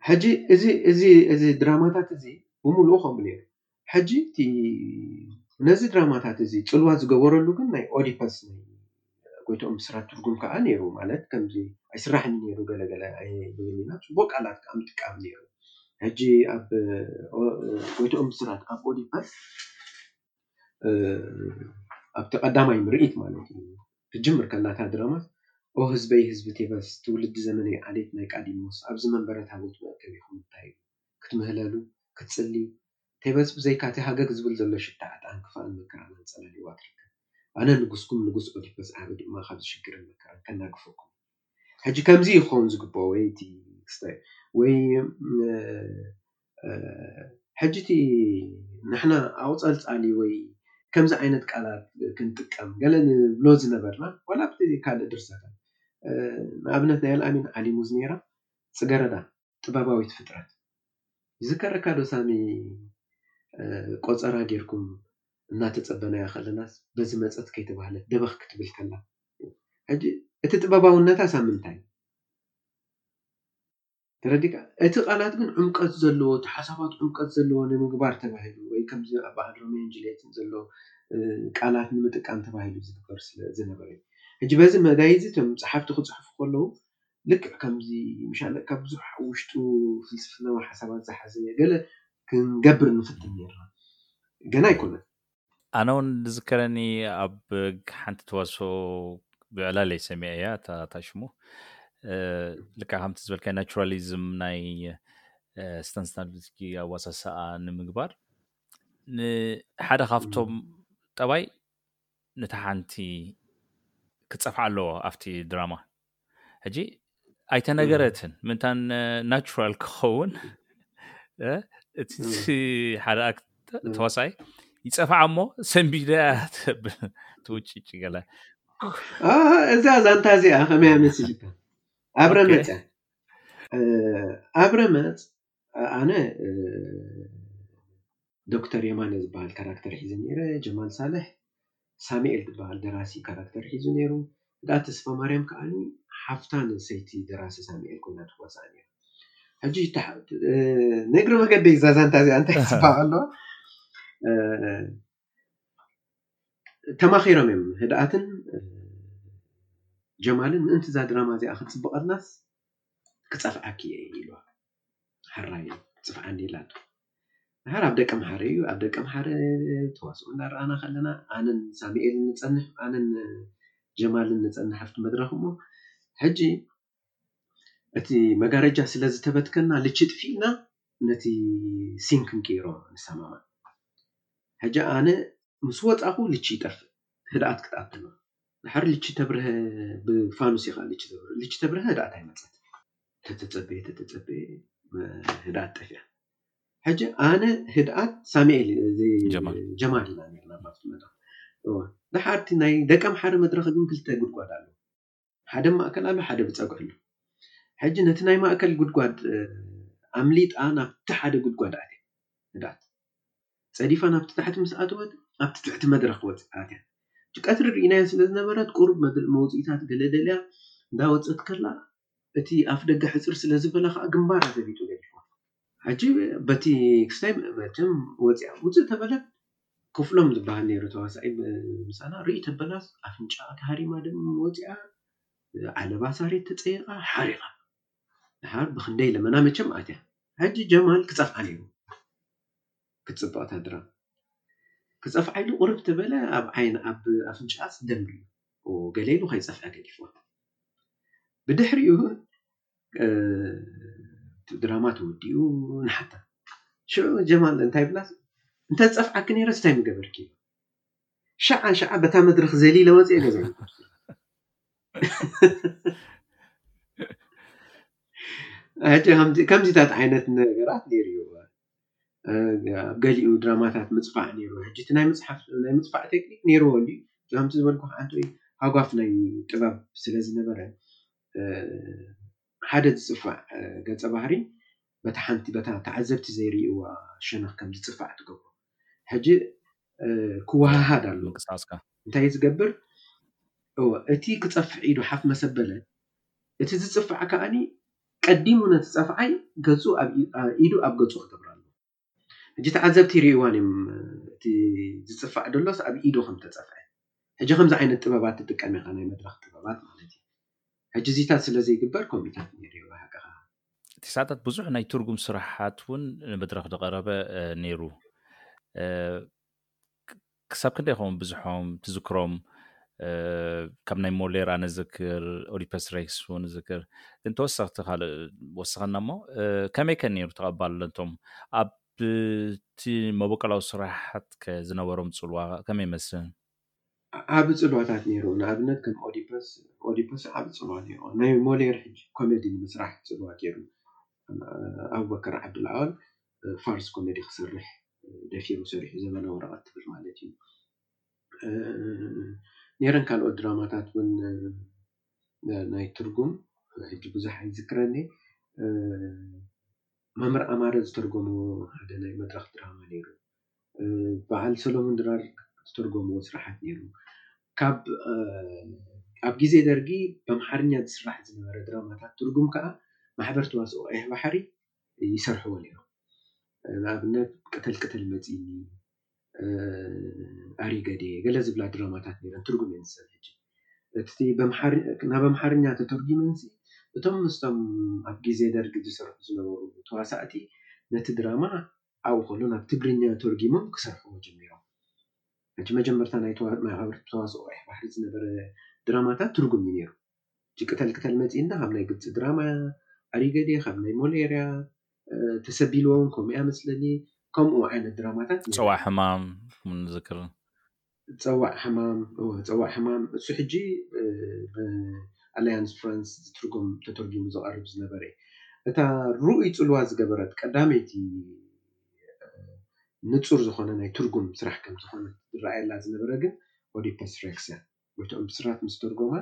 ሕጂ እዚ እዚ እዚ ድራማታት እዚ ብምሉኡ ከምኡ ነይሩ ሕጂ እቲ ነዚ ድራማታት እዚ ፅልዋ ዝገበረሉ ግን ናይ ኦዲፐስ ጎይትኦም ብስራት ትርጉም ከኣ ነይሩ ማለት ከምዚ ኣይስራሕን እዩ ነይሩ ገለ ገለ ኣይብልን ኢና ጽቡቅ ቃላት ከኣ ምጥቃም ነይሩ ሕጂ ኣብ ጎይትኦም ብስራት ኣብ ኦዲፐስ ኣብቲ ቀዳማይ ምርኢት ማለት እዩ ክትጅምር ከላ እታ ድራማ ኦ ህዝበይ ህዝቢ ቴቨስ ትውልዲ ዘመነይ ዓሌት ናይ ቃዲሞስ ኣብዚ መንበረ ታቦት መእከቢኩም እንታይ እዩ ክትምህለሉ ክትጽልዩ እንተይመጽ ብዘይካ'ቲ ሃገግ ዝብል ዘሎ ሽታ ዕጣን ክፋእን መከራን ኣንጸላልይዋ ትርከብ። ኣነ ንጉስኩም ንጉስ ኦዲፐስ ዓቢ ድማ ካብዚ ሽግርን መከራን ከናግፈኩም እየ። ሕጂ ከምዚ እዩ ክኸውን ዝግበኦ ወይ እቲ ክስታይ ወይ ሕጂ እቲ ንሕና ኣቑጸልጻሊ ወይ ከምዚ ዓይነት ቃላት ክንጥቀም ገለ ንብሎ ዝነበርና ዋላ ኣብቲ ካልእ ድርሰታት ንኣብነት ናይ ኣልኣሚን ዓሊሙዝ ነይራ ጽገረዳ። ጥበባዊት ፍጥረት። ይዝከረካ ዶ ሳሚ ቆጸራ ጌርኩም እናተጸበናያ ከለናስ በዚ መጸት ከይተባህለት ደበኽ ክትብል ከላ ሕጂ እቲ ጥበባውነታስ ኣብ ምንታይ እዩ ተረዲካ እቲ ቃላት ግን ዕምቀት ዘለዎ እቲ ሓሳባት ዕምቀት ዘለዎ ንምግባር ተባሂሉ ወይ ከምዚ በዓል ሮሜዮን ጁልየትን ዘሎ ቃላት ንምጥቃም ተባሂሉ ዝግበር ስለ ዝነበረ እዩ ሕጂ በዚ መዳይ እዚ እቶም ጸሓፍቲ ክጽሕፉ ከለዉ ልክዕ ከምዚ ምሻለካ ብዙሕ ኣብ ውሽጡ ፍልስፍናዊ ሓሳባት ዝሓዘ ገለ ክንገብር ንፍትን ኔርና ገና ኣይኮነን። ኣነ ውን ዝዝከረኒ ኣብ ሓንቲ ተዋስኦ ብዕላለይ ሰሚዐ እያ እታ እታ ሽሙ ልክዕ ከምቲ ዝበልካይ ናቹራሊዝም ናይ ስተንስታንስኪ ኣዋሳስኣ ንምግባር ንሓደ ካብቶም ጠባይ ነታ ሓንቲ ክፀፍዓ ኣለዎ ኣብቲ ድራማ ሕጂ ኣይተነገረትን ምንታን ናራል ክኸውን እቲ ሓደ ተዋሳይ ይፀፋዓ እሞ ሰንቢደ ትብል ትውጭጭ ገለ እዛ ዛንታ እዚኣ ከመያ መሲልካ ኣብረመፅ ኣብረመፅ ኣነ ዶክተር የማነ ዝበሃል ካራክተር ሒዘ ነይረ፣ ጀማል ሳልሕ ሳሚኤል ትበሃል ደራሲ ካራክተር ሒዙ ነይሩ፣ እታ ተስፋማርያም ከኣ ሓፍታ ንሰይቲ ደራሲ ሳሚኤል ኮይና ትዋሳእ ነይራ። ሕጂ ንእግሪ መገደይ እዛ ዛንታ እዚኣ እንታይ ጽባቐ ኣለዋ ተማኺሮም እዮም ህድኣትን ጀማልን ምእንቲ እዛ ድራማ እዚኣ ክትፅብቐልናስ ክፀፍዓኪ እየ ኢልዋ ሓራይ ፅፍዓኒ ኢላቶ ድሓር ኣብ ደቂ ኣምሓረ እዩ ኣብ ደቂ ኣምሓረ ተዋስኦ እናረኣና ከለና ኣነን ሳሙኤልን ንፀንሕ ኣነን ጀማልን ንፀንሕ ኣብቲ መድረኽ እሞ ሕጂ እቲ መጋረጃ ስለ ዝተበትከና ልቺ ጥፊእና ነቲ ሲንክ ክንቅይሮም ንሰማማዕ። ሕጂ ኣነ ምስ ወጻኹ ልቺ ይጠፍእ፣ ህድኣት ክትኣቱ ኣለዋ። ድሓር ልቺ ተብርሀ ብፋኑስ ኢኻ ልቺ ተብርህ፣ ልቺ ተብርሀ ህድኣት ኣይመጸትን። ተተጸበየ ተተጸበየ ህድኣት ጠፊኣ። ሕጂ ኣነ ህድኣት ሳሙኤል ጀማል። ጀማል ኢና ነርና ኣብቲ መድረኽ። እወ ድሓርቲ ናይ ደቂ ኣምሓረ መድረኽ ግን ክልተ ጉድጓድ ኣሎ። ሓደ ማእከል ኣሎ ሓደ ብጸጉ ኣሎ። ሕጂ ነቲ ናይ ማእከል ጉድጓድ ኣምሊጣ ናብቲ ሓደ ጉድጓድ ኣትያ ዳት ጸዲፋ ናብቲ ታሕቲ ምስ ኣተወት ኣብቲ ትሕቲ መድረኽ ወጽእ ኣትያ ቀትሪ ርኢናያ ስለ ዝነበረት ቁሩብ መውጽኢታት ገለ ደልያ እንዳወጸት ከላ እቲ ኣፍ ደገ ሕጽር ስለ ዝበለ ከኣ ግንባራ ዘቢጡ ገዲፍዋ። ሕጂ በቲ ክስታይ መቸም ወጺኣ ውጽእ ተበለት ክፍሎም ዝብሃል ኔሩ ተዋሳኣይ ምሳና ርእይ ተበላስ ኣፍንጫኣ ተሃሪማ ደም ወጺኣ ዓለባ ሳሬት ተጸይቃ ሓሪቃ ድሓር ብክንደይ ለመና መቸም ኣትያ ሕጂ ጀማል ክጸፍዓ ኔሩ ክትጽብቅ እታ ድራም ክጸፍዓ ኢሉ ቁርብ ተበለ ኣብ ዓይና ኣብ ኣፍንጫኣስ ደም ርእዩ ገለ ኢሉ ከይጸፍዐ ገዲፍዋ ብድሕሪኡ ድራማ ተወዲኡ ንሓታ ሽዑ ጀማል እንታይ ይብላ እንተዝጸፍዓኪ ነይረስ እንታይ ምገበርኪ ሸዓ ሸዓ በታ መድረክ ዘሊለ ወፅኤ ገዛ ከምዚታት ዓይነት ነገራት ነይሩ እዩ ኣብ ገሊኡ ድራማታት ምፅፋዕ ነይሩ ሕጂ እቲ ናይ ምፅፋዕ ቴክኒክ ነይርዎ ከምቲ ዝበልኩ ሓንቲ ሃጓፍ ናይ ጥበብ ስለ ዝነበረ ሓደ ዝጽፋዕ ገጸ ባህሪ በታ ሓንቲ በታ ተዓዘብቲ ዘይርእይዋ ሸነኽ ከም ዝጽፋዕ ትገብሮ። ሕጂ ክወሃሃድ ኣለዎ። እንታይ እዩ ዝገብር? እወ እቲ ክጸፍዕ ኢዱ ሓፍ መሰ በለ፣ እቲ ዝጽፋዕ ከኣ ቀዲሙ ነቲ ጸፍዓይ ገጹ ኣብ ኢዱ ኣብ ገጹ ክገብር ኣለዎ። ሕጂ ተዓዘብቲ ይርእይዋን እዮም እቲ ዝጽፋዕ ደሎስ ኣብ ኢዱ ከም ተጸፍዐ። ሕጂ ከምዚ ዓይነት ጥበባት ትጥቀም ኢኻ ናይ መድረኽ ጥበባት ማለት እዩ። ሕጂ እዚታት ስለ ዘይግበር ኮሚታት ነይሩ እዩ ብሃቅኻ። እቲ ሰዓታት ብዙሕ ናይ ትርጉም ስራሓት ውን ንመድረኽ ዝቐረበ ነይሩ። ክሳብ ክንደይ ይኸውን ብዝሖም ትዝክሮም ካብ ናይ ሞሌር ኣነ ዝክር ኦዲፐስ ሬክስ ውን ዝክር ግን ተወሰኽቲ ካልእ ወሰኸና እሞ ከመይ ከ ነይሩ ተቐባልነቶም ኣብቲ መበቀላዊ ስራሓት ከ ዝነበሮም ፅልዋ ከመይ ይመስል? ዓብ ፅልዋታት ነይሩ ንኣብነት ከም ኦዲፐስ ኦዲፐስ ዓብ ፅልዋ ነይሩ ናይ ሞሌር ሕጂ ኮሜዲ ንምስራሕ ፅልዋ ገይሩ ኣቡበከር ዓብዱልኣል ፋልስ ኮሜዲ ክሰርሕ ደፊሩ ሰሪሑ ዘበለ ወረቀት ትብል ማለት እዩ ነይረን ካልኦት ድራማታት ውን ናይ ትርጉም ሕጂ ብዙሕ ኣይዝክረን መምህር ኣማረ ዝተርጎምዎ ሓደ ናይ መድረኽ ድራማ ነይሩ በዓል ሰለሙን ድራር ዝተርጎምዎ ስርሓት ነይሩ ካብ ኣብ ግዜ ደርጊ በምሓርኛ ዝስራሕ ዝነበረ ድራማታት ትርጉም ከኣ ማሕበር ተዋስኦ ቀይሕ ባሕሪ ይሰርሕዎ ኔሮም። ንኣብነት ቅተል ቅተል መጺኒ፣ ኣሪገድየ ገለ ዝብላ ድራማታት ኔረን ትርጉም እየን ዝስእና ሕጂ። እቲ ናብ ኣምሓርኛ ተተርጉመን ሲ እቶም ምስቶም ኣብ ግዜ ደርጊ ዝሰርሑ ዝነበሩ ተዋሳእቲ ነቲ ድራማ ኣብኡ ከሎ ናብ ትግርኛ ተርጉሞም ክሰርሕዎ ጀሚሮም። ሕጂ መጀመርታ ናይ ተዋስኦ ባሕሪ ዝነበረ ድራማታት ትርጉም እዩ ኔሩ። ጅቅተል ቅተል መጺእና ካብ ናይ ግብጺ ድራማ ኣሪገዴ ካብ ናይ ሞሌርያ ተሰቢልዎም ከምኡያ መስለኒ ከምኡ ዓይነት ድራማታት ጸዋዕ ሕማም ንዝክር ጸዋዕ ሕማም ጸዋዕ ሕማም እሱ ሕጂ ኣላያንስ ፍራንስ ዝትርጎም ተተርጊሙ ዝቐርብ ዝነበረ እታ ርኡይ ጽልዋ ዝገበረት ቀዳመይቲ ንጹር ዝኾነ ናይ ትርጉም ስራሕ ከም ዝኾነት ዝረኣየላ ዝነበረ ግን ኦዲፐስ ሬክስ እያ። ጎይትኦም ብስራት ምስ ተርጎማ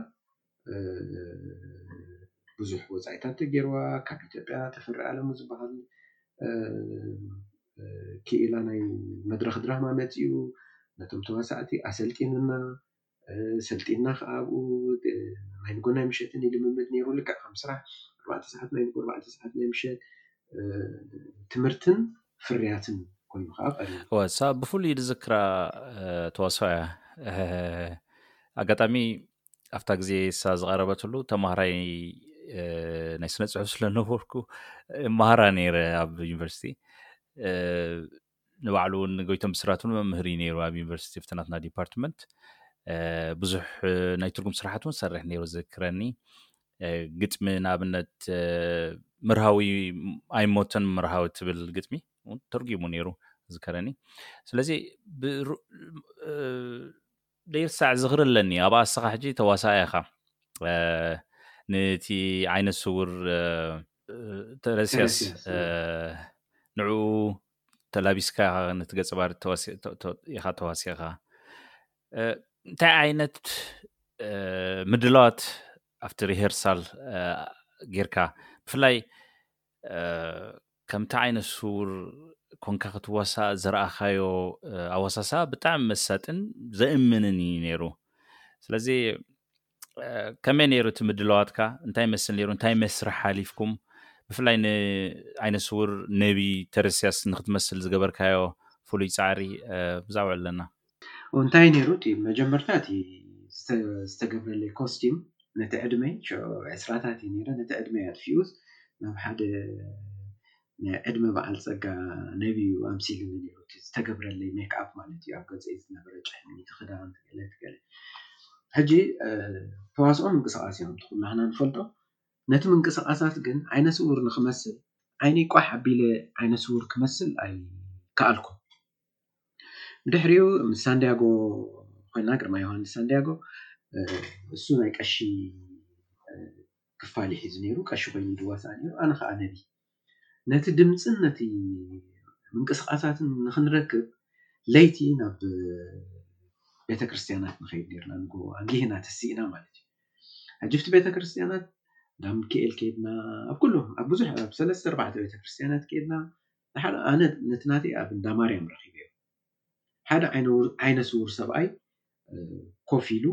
ብዙሕ ወጻኢታት ተገይርዋ ካብ ኢትዮጵያ ተፈሪ ኣለሙ ዝባሃል ክኢላ ናይ መድረኽ ድራማ መጺኡ ነቶም ተዋሳእቲ ኣሰልጢኑና ሰልጢንና ከዓ ኣብኡ ናይ ንጎናይ ምሸትን ልምምድ ነይሩ ልክዕ ከም ስራሕ ኣርባዕተ ሰዓት ናይ ንጎ ኣርባዕተ ሰዓት ናይ ምሸት ትምህርትን ፍርያትን ኮይኑ ከዓ ቀሪቡ ወሳ ብፍሉይ ዝዝክራ ተዋስኦ እያ ኣጋጣሚ ኣብታ ግዜ እሳ ዝቐረበትሉ ተማሃራይ ናይ ስነ ፅሑፍ ስለነበርኩ መሃራ ነይረ ኣብ ዩኒቨርሲቲ ንባዕሉ እውን ጎይቶም ብስራት እውን መምህር እዩ ነይሩ ኣብ ዩኒቨርሲቲ ፍትናትና ዲፓርትመንት ብዙሕ ናይ ትርጉም ስራሕት እውን ሰርሕ ነይሩ ዝክረኒ ግጥሚ ንኣብነት ምርሃዊ ኣይሞተን ምርሃዊ ትብል ግጥሚ ተርጉሙ ነይሩ ዝከረኒ ስለዚ ዘይርሳዕ ዝኽሪ ኣለኒ ኣብኣ እስኻ ሕጂ ተዋሳኣይ ኢኻ ንቲ ዓይነት ስውር ተረስያስ ንዕኡ ተላቢስካ ኢኻ ነቲ ገጸ ባህሪ ኢኻ ተዋሲእኻ እንታይ ዓይነት ምድላዋት ኣብቲ ሪሄርሳል ጌርካ ብፍላይ ከምቲ ዓይነት ስውር ኮንካ ክትዋሳእ ዝረኣኻዮ ኣወሳሳ ብጣዕሚ መሳጥን ዘእምንን እዩ ነይሩ ስለዚ ከመይ ነይሩ እቲ ምድለዋትካ እንታይ ይመስል ነይሩ እንታይ መስርሕ ሓሊፍኩም ብፍላይ ንዓይነ ስውር ነቢ ተረስያስ ንክትመስል ዝገበርካዮ ፍሉይ ፃዕሪ ብዛዕባ ኣለና እንታይ ነይሩ እቲ መጀመርታ እቲ ዝተገብረለይ ኮስቲም ነቲ ዕድመይ ዕስራታት እዩ ነይረ ነቲ ዕድመይ ኣጥፊኡስ ናብ ሓደ ናይ ዕድመ በዓል ፀጋ ነብዩ ኣምሲልኒ ነይሩ እቲ ዝተገብረለይ ሜክኣፕ ማለት እዩ ኣብ ገፀይ ዝነበረ ጭሕሚ እቲ ክዳን ገለ እቲ ገለ ሕጂ ተዋስኦ ምንቅስቓስ እዮም እቲ ኩላህና ንፈልጦ ነቲ ምንቅስቓሳት ግን ዓይነ ስውር ንክመስል ዓይነይ ቋሕ ኣቢለ ዓይነ ስውር ክመስል ኣይከኣልኩን ብድሕሪኡ ምስ ሳንዲያጎ ኮይና ግርማ ዮሃንስ ሳንዲያጎ እሱ ናይ ቀሺ ክፋል ይሒዙ ነይሩ ቀሺ ኮይኑ ይዋሳእ ነይሩ ኣነ ከዓ ነቢ ነቲ ድምፅን ነቲ ምንቅስቃሳትን ንክንረክብ ለይቲ ናብ ቤተክርስትያናት ንኸይድ ነርና ንጎ ኣጊህና ተሲእና ማለት እዩ ሕጅፍቲ ቤተክርስትያናት ዳምክኤል ከድና ኣብ ኩሎም ኣብ ብዙሕ ኣብ ሰለስተ ኣርባዕተ ቤተክርስትያናት ከድና ንሓደ ኣነ ነቲ ናተይ ኣብ እንዳ ማርያም ረኺበዮ። ሓደ ዓይነ ስዉር ሰብኣይ ኮፍ ኢሉ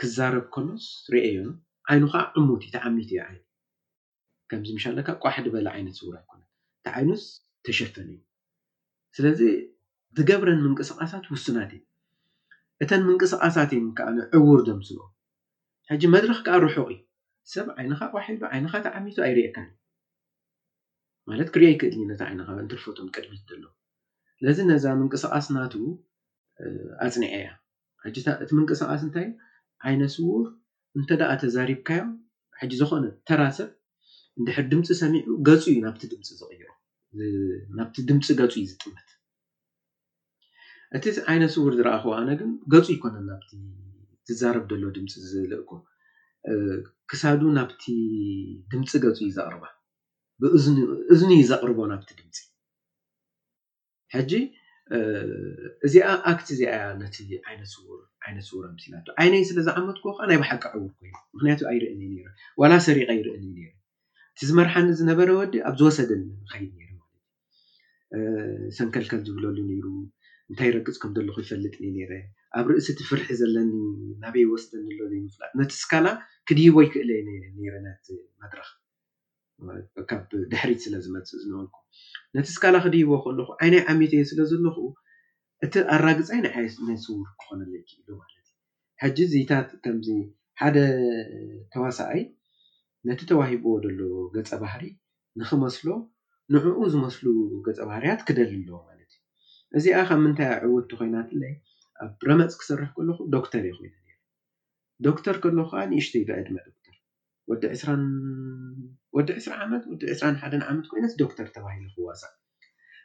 ክዛረብ ከሎስ ርእየዮ ን ዓይኑ ከኣ ዕሙት እዩ ተዓሚቱ እዩ ዓይኑ ከምዚ ምሻ ለካ ቋሕ ድበለ ዓይነት ስዉር ኣይኮነን እቲ ዓይኑስ ተሸፈነ እዩ ስለዚ ዝገብረን ምንቅስቃሳት ውሱናት እየን እተን ምንቅስቃሳት እየን ከኣ ንዕዉር ዘምስሎ ሕጂ መድረኽ ከኣ ርሑቕ እዩ ሰብ ዓይንኻ ቋሕ ኢሉ ዓይንኻ ተዓሚቱ ኣይርእየካን እዩ። ማለት ክሪኦ ኣይክእልን እዩ ነቲ ዓይንኻ እንትርፎቶም ቅድሚት ዘሎ ስለዚ ነዛ ምንቅስቓስ ናቱ ኣጽኒዐ እያ ሕጂ እቲ ምንቅስቓስ እንታይ ዓይነ ስውር እንተ ደኣ ተዛሪብካዮ ሕጂ ዝኾነ ተራ ሰብ እንድሕር ድምፂ ሰሚዑ ገፁ እዩ ናብቲ ድምፂ ዝቕይሮ ናብቲ ድምፂ ገፁ እዩ ዝጥምት እቲ ዓይነ ስውር ዝረኣኹዎ ኣነ ግን ገጹ ኣይኮነን ናብቲ ዝዛረብ ዘሎ ድምጺ ዝልእኮ ክሳዱ ናብቲ ድምጺ ገጹ እዩ ዘቕርባ ብእዝኑ እዝኑ እዩ ዘቕርቦ ናብቲ ድምጺ ሕጂ እዚኣ ኣክት እዚኣ እያ ነቲ ዓይነ ስውር ዓይነ ስውር ኣምሲላቶ ዓይነይ ስለ ዝዓመትኩዎ ከዓ ናይ ብሓቂ ዕውር ኮይኑ ምክንያቱ ኣይርእን እዩ ነይረ ዋላ ሰሪቀ ይርእን እዩ ነይረ እቲ ዝመርሓኒ ዝነበረ ወዲ ኣብ ዝወሰደኒ ከይድ ነይረ ማለት እዩ ሰንከልከል ዝብለሉ ነይሩ እንታይ ይረግጽ ከም ዘለኹ ይፈልጥ እየ ነይረ ኣብ ርእሲ እቲ ፍርሒ ዘለኒ ናበይ ይወስደኒ ኣሎ ዘይምፍላጥ ነቲ ስካላ ክድይቦ ይክእል እየ ነይረ ነቲ መድረኽ ካብ ድሕሪት ስለ ዝመጽእ ዝነበርኩ ነቲ ስካላ ክድይቦ ከለኹ ዓይነይ ዓሚተዮ ስለ ዘለኹ እቲ ኣራግጻይ ንዓይ ናይ ስዉር ክኾነለይ ክኢሉ ማለት እዩ። ሕጂ እዚታት ከምዚ ሓደ ተዋሳኣይ ነቲ ተዋሂብዎ ዘሎ ገጸ ባህሪ ንኽመስሎ ንዕኡ ዝመስሉ ገጸ ባህርያት ክደሊ ኣለዎ ማለት እዩ። እዚኣ ካብ ምንታይ እያ ዕውትቲ ኮይናትለይ ኣብ ረመጽ ክሰርሕ ከለኹ ዶክተር እየ ኮይነ ኔረ። ዶክተር ከለኹ ከኣ ንእሽተይ ብዕድመ ዶክተር ወዲ ዕስራን ወዲ ዕስራ ዓመት ወዲ ዕስራን ሓደን ዓመት ኮይነስ ዶክተር ተባሂለ ክዋሳእ።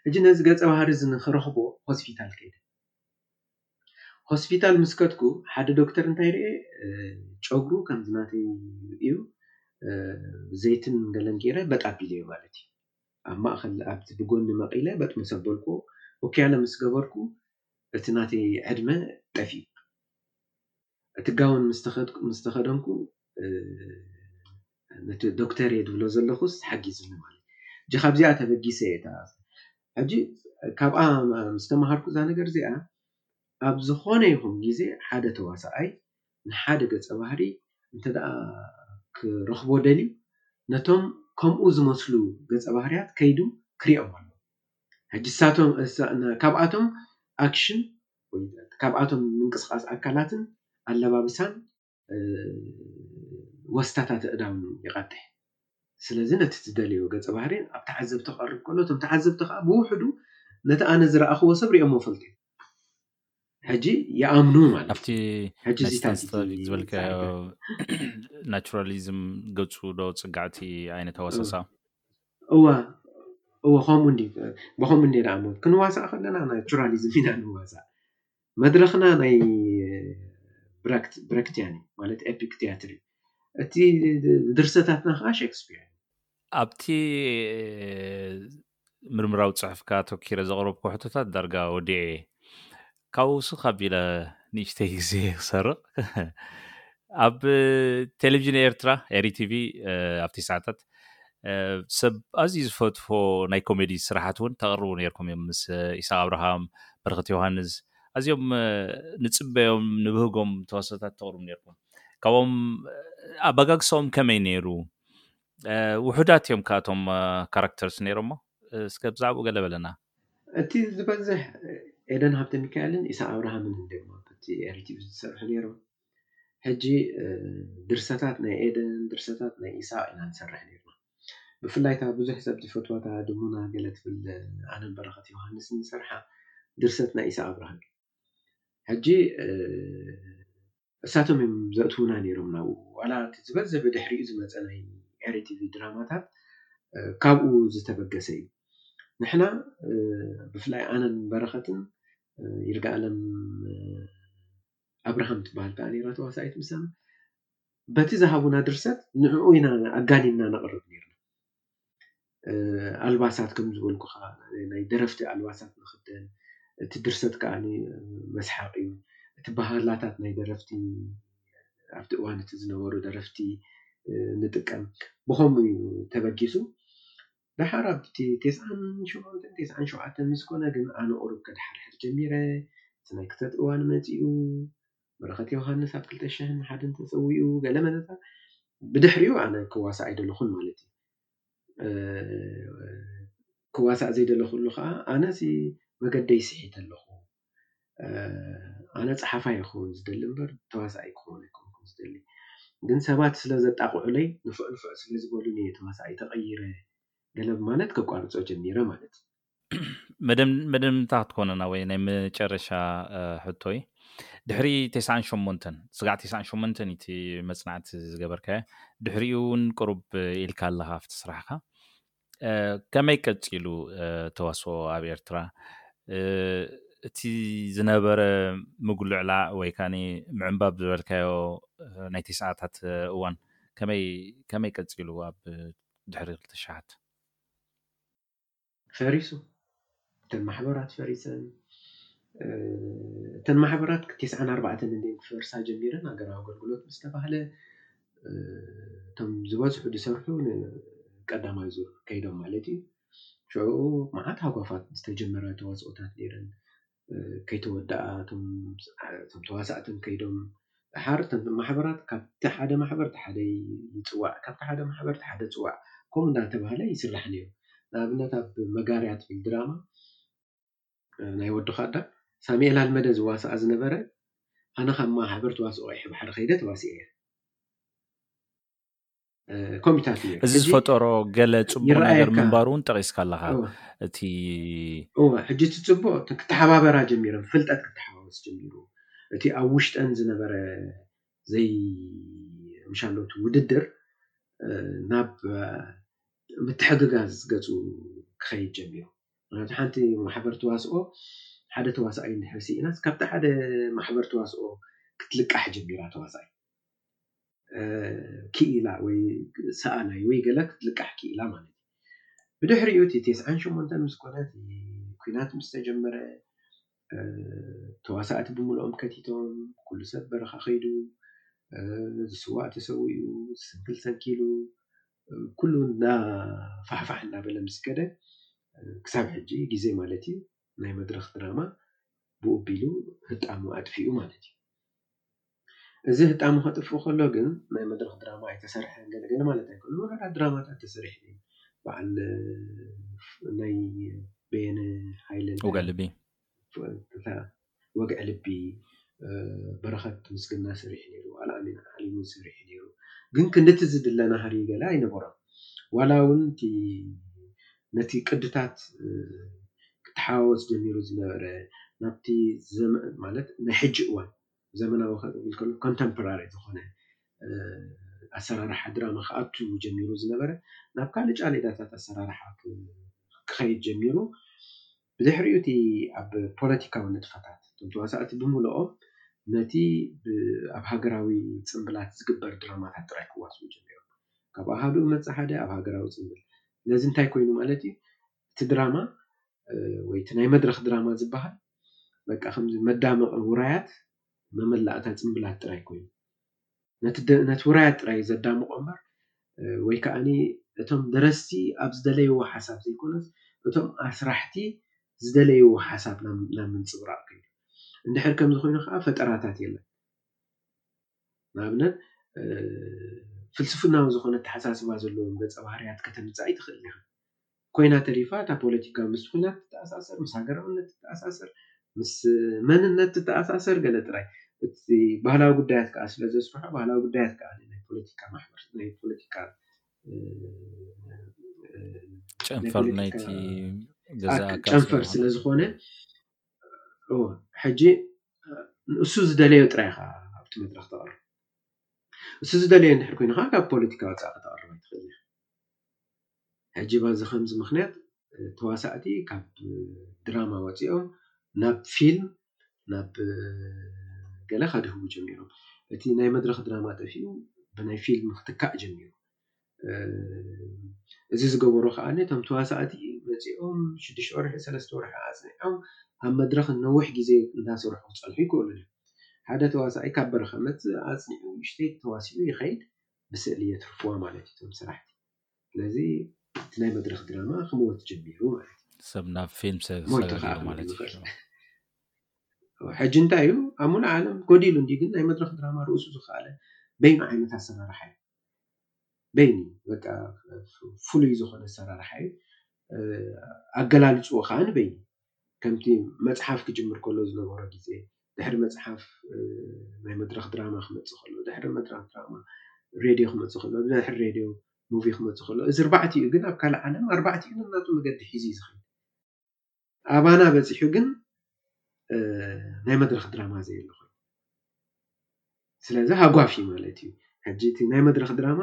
ሕጂ ነዚ ገጸ ባህሪ እዚ ንኽረኽቦ ሆስፒታል ከይደ። ሆስፒታል ምስ ከድኩ ሓደ ዶክተር እንታይ ርእየ ጨጉሩ ከምዚ ናተይ እዩ ዘይትን ገለን ጌረ በጥ ኣቢለዮ ማለት እዩ ኣብ ማእከል ኣብቲ ብጎኒ መቂለ በጥመስ ኣበልኩዎ ኡክያለ ምስ ገበርኩ እቲ ናተይ ዕድመ ጠፊኡ። እቲ ጋውን ምስ ተኸደንኩ ነቲ ዶክተር እየ ዝብሎ ዘለኹስ ሓጊዙኒ ማለት እዩ። ሕጂ ካብዚኣ ተበጊሰ እየ እታ ሕጂ ካብኣ ዝተማሃርኩ እዛ ነገር እዚኣ ኣብ ዝኾነ ይኹን ግዜ ሓደ ተዋሳኣይ ንሓደ ገጸ ባህሪ እንተ ክረኽቦ ደልዩ ነቶም ከምኡ ዝመስሉ ገጸ ባህርያት ከይዱ ክሪኦም ኣለዎ። ሕጂ ንሳቶም ካብኣቶም ኣክሽን ወይድራት ካብኣቶም ምንቅስቓስ ኣካላትን ኣለባብሳን ወስታታት ኣእዳውን የቓጥሕ። ስለዚ ነቲ ትደልዮ ገጸ ባህሪን ኣብ ተዓዘብቲ ክቐርብ ከሎ እቶም ተዓዘብቲ ከኣ ብውሕዱ ነቲ ኣነ ዝረኣኽዎ ሰብ ሪኦሞ ፈልጡ እዮም። ሕጂ ይኣምኑ ማለት ኣብቲ ናይ ስታንስተርድ ዝበልካዮ ናቹራሊዝም ገጹ ዶ ጽጋዕቲ ዓይነት ኣወሳሳ እወ እወ ከምኡ እንድዩ ብከምኡ እንድየ ደኣ እሞ ክንዋሳእ ከለና ናቹራሊዝም ኢና ንዋሳእ መድረኽና ናይ ብረክት ብረክትያን እዩ ማለት ኤፒክ ትያትር እዩ እቲ ድርሰታትና ከዓ ሸክስፒር ኣብቲ ምርምራዊ ፅሑፍካ ተኪረ ዘቕረብኩ ሕቶታት ዳርጋ ወዲኤ ካብኡ ስኽ ኣቢለ ንእሽተይ ግዜ ክሰርቕ ኣብ ቴሌቭዥን ኤርትራ ኤሪ ቲቪ ኣብ ቲስዓታት ሰብ ኣዝዩ ዝፈትፎ ናይ ኮሜዲ ስራሓት እውን ተቕርቡ ነይርኩም እዮም ምስ ኢሳቅ ኣብርሃም በረኸት ዮሃንስ ኣዝዮም ንጽበዮም ንብህጎም ተዋስኦታት ተቕርቡ ነይርኩም ካብኦም ኣበጋግሶኦም ከመይ ነይሩ ውሑዳት እዮም ካቶም ካራክተርስ ነይሮሞ እስከ ብዛዕባኡ ገለ በለና እቲ ዝበዝሕ ኤደን ሃብተሚካኤልን ኢሳቕ ኣብርሃምን ድማ በቲ ኤሪ ቲቪ ዝሰርሑ ኔሮም። ሕጂ ድርሰታት ናይ ኤደን ድርሰታት ናይ ኢሳቕ ኢና ንሰርሕ ኔርና። ብፍላይ እታ ብዙሕ ሰብ ዝፈትዋ እታ ድሙና ገለ ትብል ኣነን በረኸት ዮሃንስን ዝሰርሓ ድርሰት ናይ ኢሳቕ ኣብርሃም እዩ። ሕጂ እሳቶም እዮም ዘእትዉና ኔሮም ናብኡ ዋላ እቲ ዝበዝሕ ብድሕሪኡ ዝመጸ ናይ ኤሪ ቲቪ ድራማታት ካብኡ ዝተበገሰ እዩ ንሕና ብፍላይ ኣነን በረኸትን ይርጋኣለም ኣብርሃም ትበሃል ከኣ ኔራ ተዋሳኢት ምሳና በቲ ዝሃቡና ድርሰት ንዕኡ ኢና ኣጋኒንና ነቕርብ ኔርና ኣልባሳት ከም ዝበልኩኻ ናይ ደረፍቲ ኣልባሳት ንኽደን እቲ ድርሰት ከኣኒ መስሓቕ እዩ እቲ በሃህላታት ናይ ደረፍቲ ኣብቲ እዋን እቲ ዝነበሩ ደረፍቲ ንጥቀም ብኸምኡ እዩ ተበጊሱ ደሓር ኣብቲ ቴስዓን ሸሞንተን ቴስዓን ሸውዓተን ምስ ኮነ ግን ኣነ ቁሩብ ከድሓርሕር ጀሚረ እቲ ናይ ክተት እዋን መጺኡ በረኸት ዮሃንስ ኣብ ክልተ ሽሕን ሓደን ተጸዊዑ ገለ መደታት ብድሕሪኡ ኣነ ክዋሳእ ኣይደለኹን ማለት እዩ። ክዋሳእ ዘይደለኹሉ ከዓ ኣነ እዚ መገደይ ስሒተ ኣለኹ ኣነ ፀሓፋይ እየ ክኸውን ዝደሊ እምበር ተዋሳኢ ክኸውን ኣይኮንኩን ዝደሊ ግን ሰባት ስለ ዘጣቕዑለይ ንፉዕ ንፉዕ ስለ ዝበሉኒ እየ ተዋሳኢ ተቐይረ ገለ ብማለት ከቋርፆ ጀሚረ ማለት እዩ። መደምድምታ ክትኮነና ወይ ናይ መጨረሻ ሕቶይ ድሕሪ ቴስዓን ሸሞንተን ስጋዕ ቴስዓን ሸሞንተን እቲ መፅናዕቲ ዝገበርካዮ ድሕሪኡ እውን ቅሩብ ኢልካ ኣለካ ኣብቲ ስራሕካ ከመይ ቀፂሉ ተዋስኦ ኣብ ኤርትራ እቲ ዝነበረ ምጉልዕላ ወይ ከዓ ምዕንባብ ዝበልካዮ ናይ ቴስዓታት እዋን ከመይ ቀፂሉ ኣብ ድሕሪ ክልተ ሸሓት ፈሪሱ እተን ማሕበራት ፈሪሰን እተን ማሕበራት ቴስዓን ኣርባዕተን እንድየን ክፈርሳ ጀሚረን ሃገራዊ ኣገልግሎት ምስ ተባህለ እቶም ዝበዝሑ ዝሰርሑ ንቀዳማይ ዙር ከይዶም ማለት እዩ ሽዑኡ መዓት ሃጓፋት ዝተጀመረ ተዋስኦታት ነይረን ከይተወደኣ እቶም ተዋሳእቲ ከይዶም ደሓር እተን ማሕበራት ካብቲ ሓደ ማሕበር እቲ ሓደ ይፅዋዕ ካብቲ ሓደ ማሕበር እቲ ሓደ ይፅዋዕ ከምኡ እንዳተባህለ ይስራሕ ነይሩ። ንኣብነት ኣብ መጋርያ ትብል ድራማ ናይ ወዲ ኻዳ ሳሚኤል ኣልመደ ዝዋስኣ ዝነበረ ኣነ ካብ ማሕበር ተዋስኦ ቀይሕ ባሕሪ ከይደ ተዋሲኤ እየ። ኮሚታት እዩ እዚ ዝፈጠሮ ገለ ፅቡቅ ነገር ምንባሩ እውን ጠቂስካ ኣለካ እቲ እወ ሕጂ እቲ ፅቡቅ ክተሓባበራ ጀሚሮም ፍልጠት ክተሓዋወስ ጀሚሩ እቲ ኣብ ውሽጠን ዝነበረ ዘይ ምሻሎት ውድድር ናብ ምትሕግጋዝ ገፁ ክኸይድ ጀሚሩ ምክንያቱ ሓንቲ ማሕበር ተዋስኦ ሓደ ተዋሳኣይ እንድሕር ስኢናስ ካብቲ ሓደ ማሕበር ተዋስኦ ክትልቃሕ ጀሚራ ተዋሳኣይ ክኢላ ወይ ሰኣላይ ወይ ገለ ክትልቃሕ ክኢላ ማለት እዩ። ብድሕሪኡ እቲ ቴስዓን ሸሞንተን ምስ ኮነ እቲ ኩናት ምስ ተጀመረ ተዋሳእቲ ብምልኦም ከቲቶም ኩሉ ሰብ በረኻ ከይዱ ዝስዋእ ተሰዊኡ ዝስንክል ሰንኪሉ ኩሉ እና ፋሕፋሕ እናበለ ምስ ከደ ክሳብ ሕጂ ግዜ ማለት እዩ ናይ መድረኽ ድራማ ብኡ ኣቢሉ ህጣሙ ኣጥፊኡ ማለት እዩ። እዚ ህጣሙ ከጥፍእ ከሎ ግን ናይ መድረኽ ድራማ ኣይተሰርሐን ገለ ገለ ማለት ኣይኮነን ውሑዳት ድራማታት ተሰሪሐን እየን በዓል ናይ በየነ ሃይለ ወግዒ ልቢ ወግዒ ልቢ በረኸት ምስግና ሰሪሑ ነይሩ ዋላ ኣሚን ዓሊሙ ሰሪሑ ነይሩ ግን ክንድቲ ዝድለ ናህሪ ገለ ኣይነበሮን ዋላ እውን እቲ ነቲ ቅድታት ክተሓዋወስ ጀሚሩ ዝነበረ ናብቲ ማለት ናይ ሕጂ እዋን ዘመናዊ ክብል ከለኩ ኮንተምፖራሪ ዝኾነ ኣሰራርሓ ድራማ ክኣቱ ጀሚሩ ዝነበረ ናብ ካልእ ጫሌዳታት ኣሰራርሓ ክኸይድ ጀሚሩ። ብድሕሪኡ እቲ ኣብ ፖለቲካዊ ንጥፈታት፣ እቶም ተዋሳእቲ ብምልኦም ነቲ ኣብ ሃገራዊ ጽምብላት ዝግበር ድራማታት ጥራይ ክዋስኡ ጀሚሮም። ካብ ኣሃዱኡ መጸ ሓደ ኣብ ሃገራዊ ጽምብል። ስለዚ እንታይ ኮይኑ ማለት እዩ፣ እቲ ድራማ ወይ እቲ ናይ መድረኽ ድራማ ዝበሃል በቃ ከምዚ መዳመቒ ውራያት መመላእታ ጽምብላት ጥራይ ኮይኑ። ነቲ ውራያት ጥራይ እዩ ዘዳምቖ እምበር ወይ ከኣኒ እቶም ደረስቲ ኣብ ዝደለይዎ ሓሳብ ዘይኮነስ እቶም ኣስራሕቲ ዝደለይዎ ሓሳብ ናብ ምንጽብራቕ ከይዱ። እንድሕር ከምዚ ኮይኑ ከኣ ፈጠራታት የለን። ንኣብነት ፍልስፍናዊ ዝኾነ ኣተሓሳስባ ዘለዎም ገጸ ባህርያት ከተምጽእ ኣይትኽእልን ኢኻ። ኮይና ተሪፋ እታ ፖለቲካ ምስ ኹናት ትተኣሳሰር ምስ ሃገራውነት ትተኣሳሰር ምስ መንነት ትተኣሳሰር ገለ ጥራይ እቲ ባህላዊ ጉዳያት ከኣ ስለ ዘስፍሖ ባህላዊ ጉዳያት ከኣ ናይ ፖለቲካ ማሕበር ናይ ፖለቲካ ጨንፈር ናይቲ ጨንፈር ስለ ዝኾነ ሕጂ እሱ ዝደለዮ ጥራይ ኢኻ ኣብቲ መድረኽ ተቕርብ እሱ ዝደለዮ እንድሕር ኮይኑ ካብ ፖለቲካ ወፃእ ከተቕርብ ኣይትኽእል ሕጂ በዚ ኸምዚ ምኽንያት ተዋሳእቲ ካብ ድራማ ወጺኦም ናብ ፊልም ናብ ገለ ከድህቡ ጀሚሮም። እቲ ናይ መድረኽ ድራማ ጠፊኡ ብናይ ፊልም ክትካእ ጀሚሩ። እዚ ዝገበሮ ከኣ እቶም ተዋሳእቲ መጺኦም ሽዱሽተ ወርሒ ሰለስተ ወርሒ ኣጽኒዖም ኣብ መድረኽ ነዊሕ ግዜ እንዳሰርሑ ክጸንሑ ኣይክእሉን እዮም። ሓደ ተዋሳኣይ ካብ በሪ ከመጽእ ኣጽኒዑ ንእሽተይ ተዋሲኡ ይኸይድ ብስእሊ የትርፍዋ ማለት እዩ እቶም ሰራሕቲ። ስለዚ እቲ ናይ መድረኽ ድራማ ክመወት ጀሚሩ ማለት እዩ ሰብ ናብ ፊልም ሰጋጊሩ ማለት እዩ ሕጂ እንታይ እዩ ኣብ ሙሉእ ዓለም ጎዲሉ እንዲ ግን ናይ መድረኽ ድራማ ርእሱ ዝኸኣለ በይኑ ዓይነት ኣሰራርሓ እዩ በይኑ በቃ ፍሉይ ዝኾነ ኣሰራርሓ እዩ ኣገላልፅኡ ከዓ ንበይኑ ከምቲ መጽሓፍ ክጅምር ከሎ ዝነበሮ ግዜ ድሕሪ መጽሓፍ ናይ መድረኽ ድራማ ክመጽእ ከሎ ድሕሪ መድረኽ ድራማ ሬድዮ ክመጽእ ከሎ ድሕሪ ሬድዮ ሙቪ ክመጽእ ከሎ እዚ ኣርባዕቲኡ ግን ኣብ ካልእ ዓለም ኣርባዕቲኡ ነናቱ መገዲ ሒዙ እዩ ዝኸይድ። ኣባና በጺሑ ግን ናይ መድረኽ ድራማ ዘየለ ኮይኑ ስለዚ ሃጓፍ እዩ ማለት እዩ። ሕጂ እቲ ናይ መድረኽ ድራማ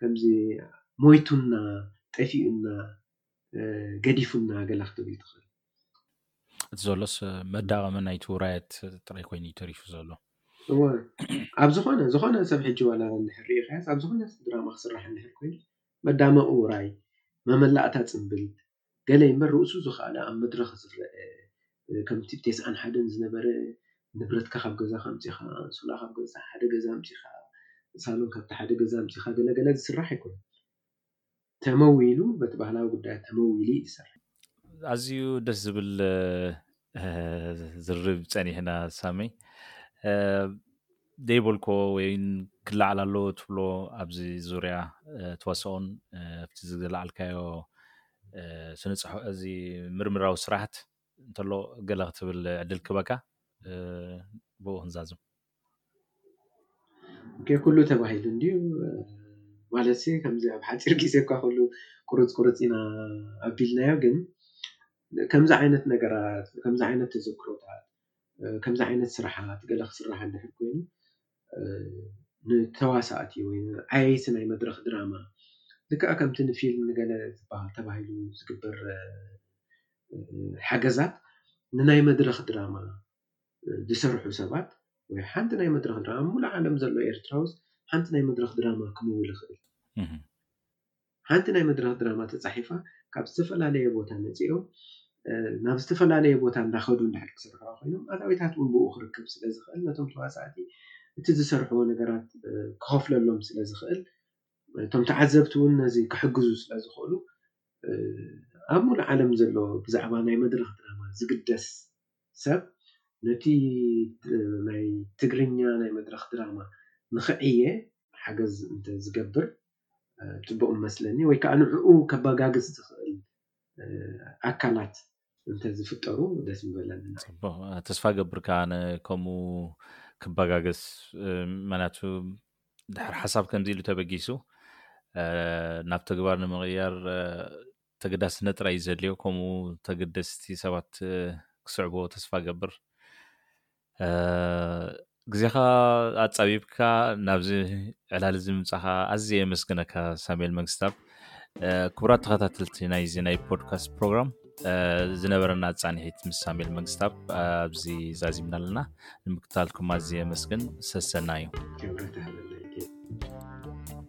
ከምዚ ሞይቱና ጠፊኡና ገዲፉና ገለ ክትብል ትኽእል እቲ ዘሎስ መዳቐሚ ናይቲ ውራያት ጥራይ ኮይኑ እዩ ተሪፉ ዘሎ እወ ኣብ ዝኾነ ዝኾነ ሰብ ሕጂ ዋላ እንድሕር ርኢኻያስ ኣብ ዝኾነ ድራማ ክስራሕ እንድሕር ኮይኑ መዳመቒ ውራይ መመላእታ ፅምብል ገለ እምበር ርእሱ ዝኸኣለ ኣብ መድረኽ ዝረአ ከምቲ ቴስዓን ሓደን ዝነበረ ንብረትካ ካብ ገዛ ከምፂኻ ኣንሶላ ካብ ገዛ ሓደ ገዛ ኣምፂኻ ሳሎን ካብቲ ሓደ ገዛ ኣምፂኻ ገለገለ ዝስራሕ ኣይኮነን ተመዊሉ በቲ ባህላዊ ጉዳያት ተመዊሉ እዩ ዝሰርሕ። ኣዝዩ ደስ ዝብል ዝርርብ ጸኒሕና ሳመይ ዘይበልኮ ወይ ክለዓል ኣሎ ትብሎ ኣብዚ ዙርያ ተዋሳኦን ኣብቲ ዘለዓልካዮ እዚ ምርምራዊ ስራሕት እንተሎ ገለ ክትብል ዕድል ክህበካ ብኡ ክንዛዝም። ኦኬ ኩሉ ተባሂሉ እንድዩ ማለትሲ ከምዚ ኣብ ሓጺር ግዜ እኳ ኩሉ ቁርጽ ቁርጽ ኢና ኣቢልናዮ ግን ከምዚ ዓይነት ነገራት ከምዚ ዓይነት ተዘክሮታት ከምዚ ዓይነት ስራሓት ገለ ክስራሕ እንድሕር ኮይኑ ንተዋሳእቲ ወይ ዓየይቲ ናይ መድረኽ ድራማ ልክዕ ከምቲ ንፊልም ንገለ ዝበሃል ተባሂሉ ዝግበር ሓገዛት ንናይ መድረኽ ድራማ ዝሰርሑ ሰባት ወይ ሓንቲ ናይ መድረኽ ድራማ ኣብ ምሉእ ዓለም ዘሎ ኤርትራዊ ሓንቲ ናይ መድረኽ ድራማ ክምውል ይኽእል። ሓንቲ ናይ መድረኽ ድራማ ተጻሒፋ ካብ ዝተፈላለየ ቦታ መጺኦም ናብ ዝተፈላለየ ቦታ እንዳኸዱ እንድሕር ክሰርሑዋ ኮይኖም ኣታዊታት እውን ብኡ ክርከብ ስለዝኽእል ነቶም ተዋሳእቲ እቲ ዝሰርሑዎ ነገራት ክኸፍለሎም ስለዝኽእል እቶም ተዓዘብቲ እውን ነዚ ክሕግዙ ስለዝኽእሉ ኣብ ሙሉእ ዓለም ዘሎ ብዛዕባ ናይ መድረኽ ድራማ ዝግደስ ሰብ ነቲ ናይ ትግርኛ ናይ መድረኽ ድራማ ንኽዕየ ሓገዝ እንተዝገብር ፅቡቕ ይመስለኒ ወይ ከዓ ንዕኡ ከባጋግዝ ዝኽእል ኣካላት እንተዝፍጠሩ ደስ ምበለኒ ፅቡቕ ተስፋ ገብር ከዓ ኣነ ከምኡ ክበጋገስ ምክንያቱ ድሕር ሓሳብ ከምዚ ኢሉ ተበጊሱ ናብ ተግባር ንምቕያር ተገዳስነት ጥራይ እዩ ዘድልዮ ከምኡ ተገደስቲ ሰባት ክስዕብዎ ተስፋ ገብር ግዜኻ ኣጻቢብካ ናብዚ ዕላል እዚ ምምጻኻ ኣዝየ የመስግነካ ሳሙኤል መንግስታብ ክቡራት ተኸታተልቲ ናይዚ ናይ ፖድካስት ፕሮግራም ዝነበረና ፃንሒት ምስ ሳሙኤል መንግስታብ ኣብዚ ዛዚምና ኣለና ንምክታልኩም ኣዝየ የመስግን ሰሰና እዩ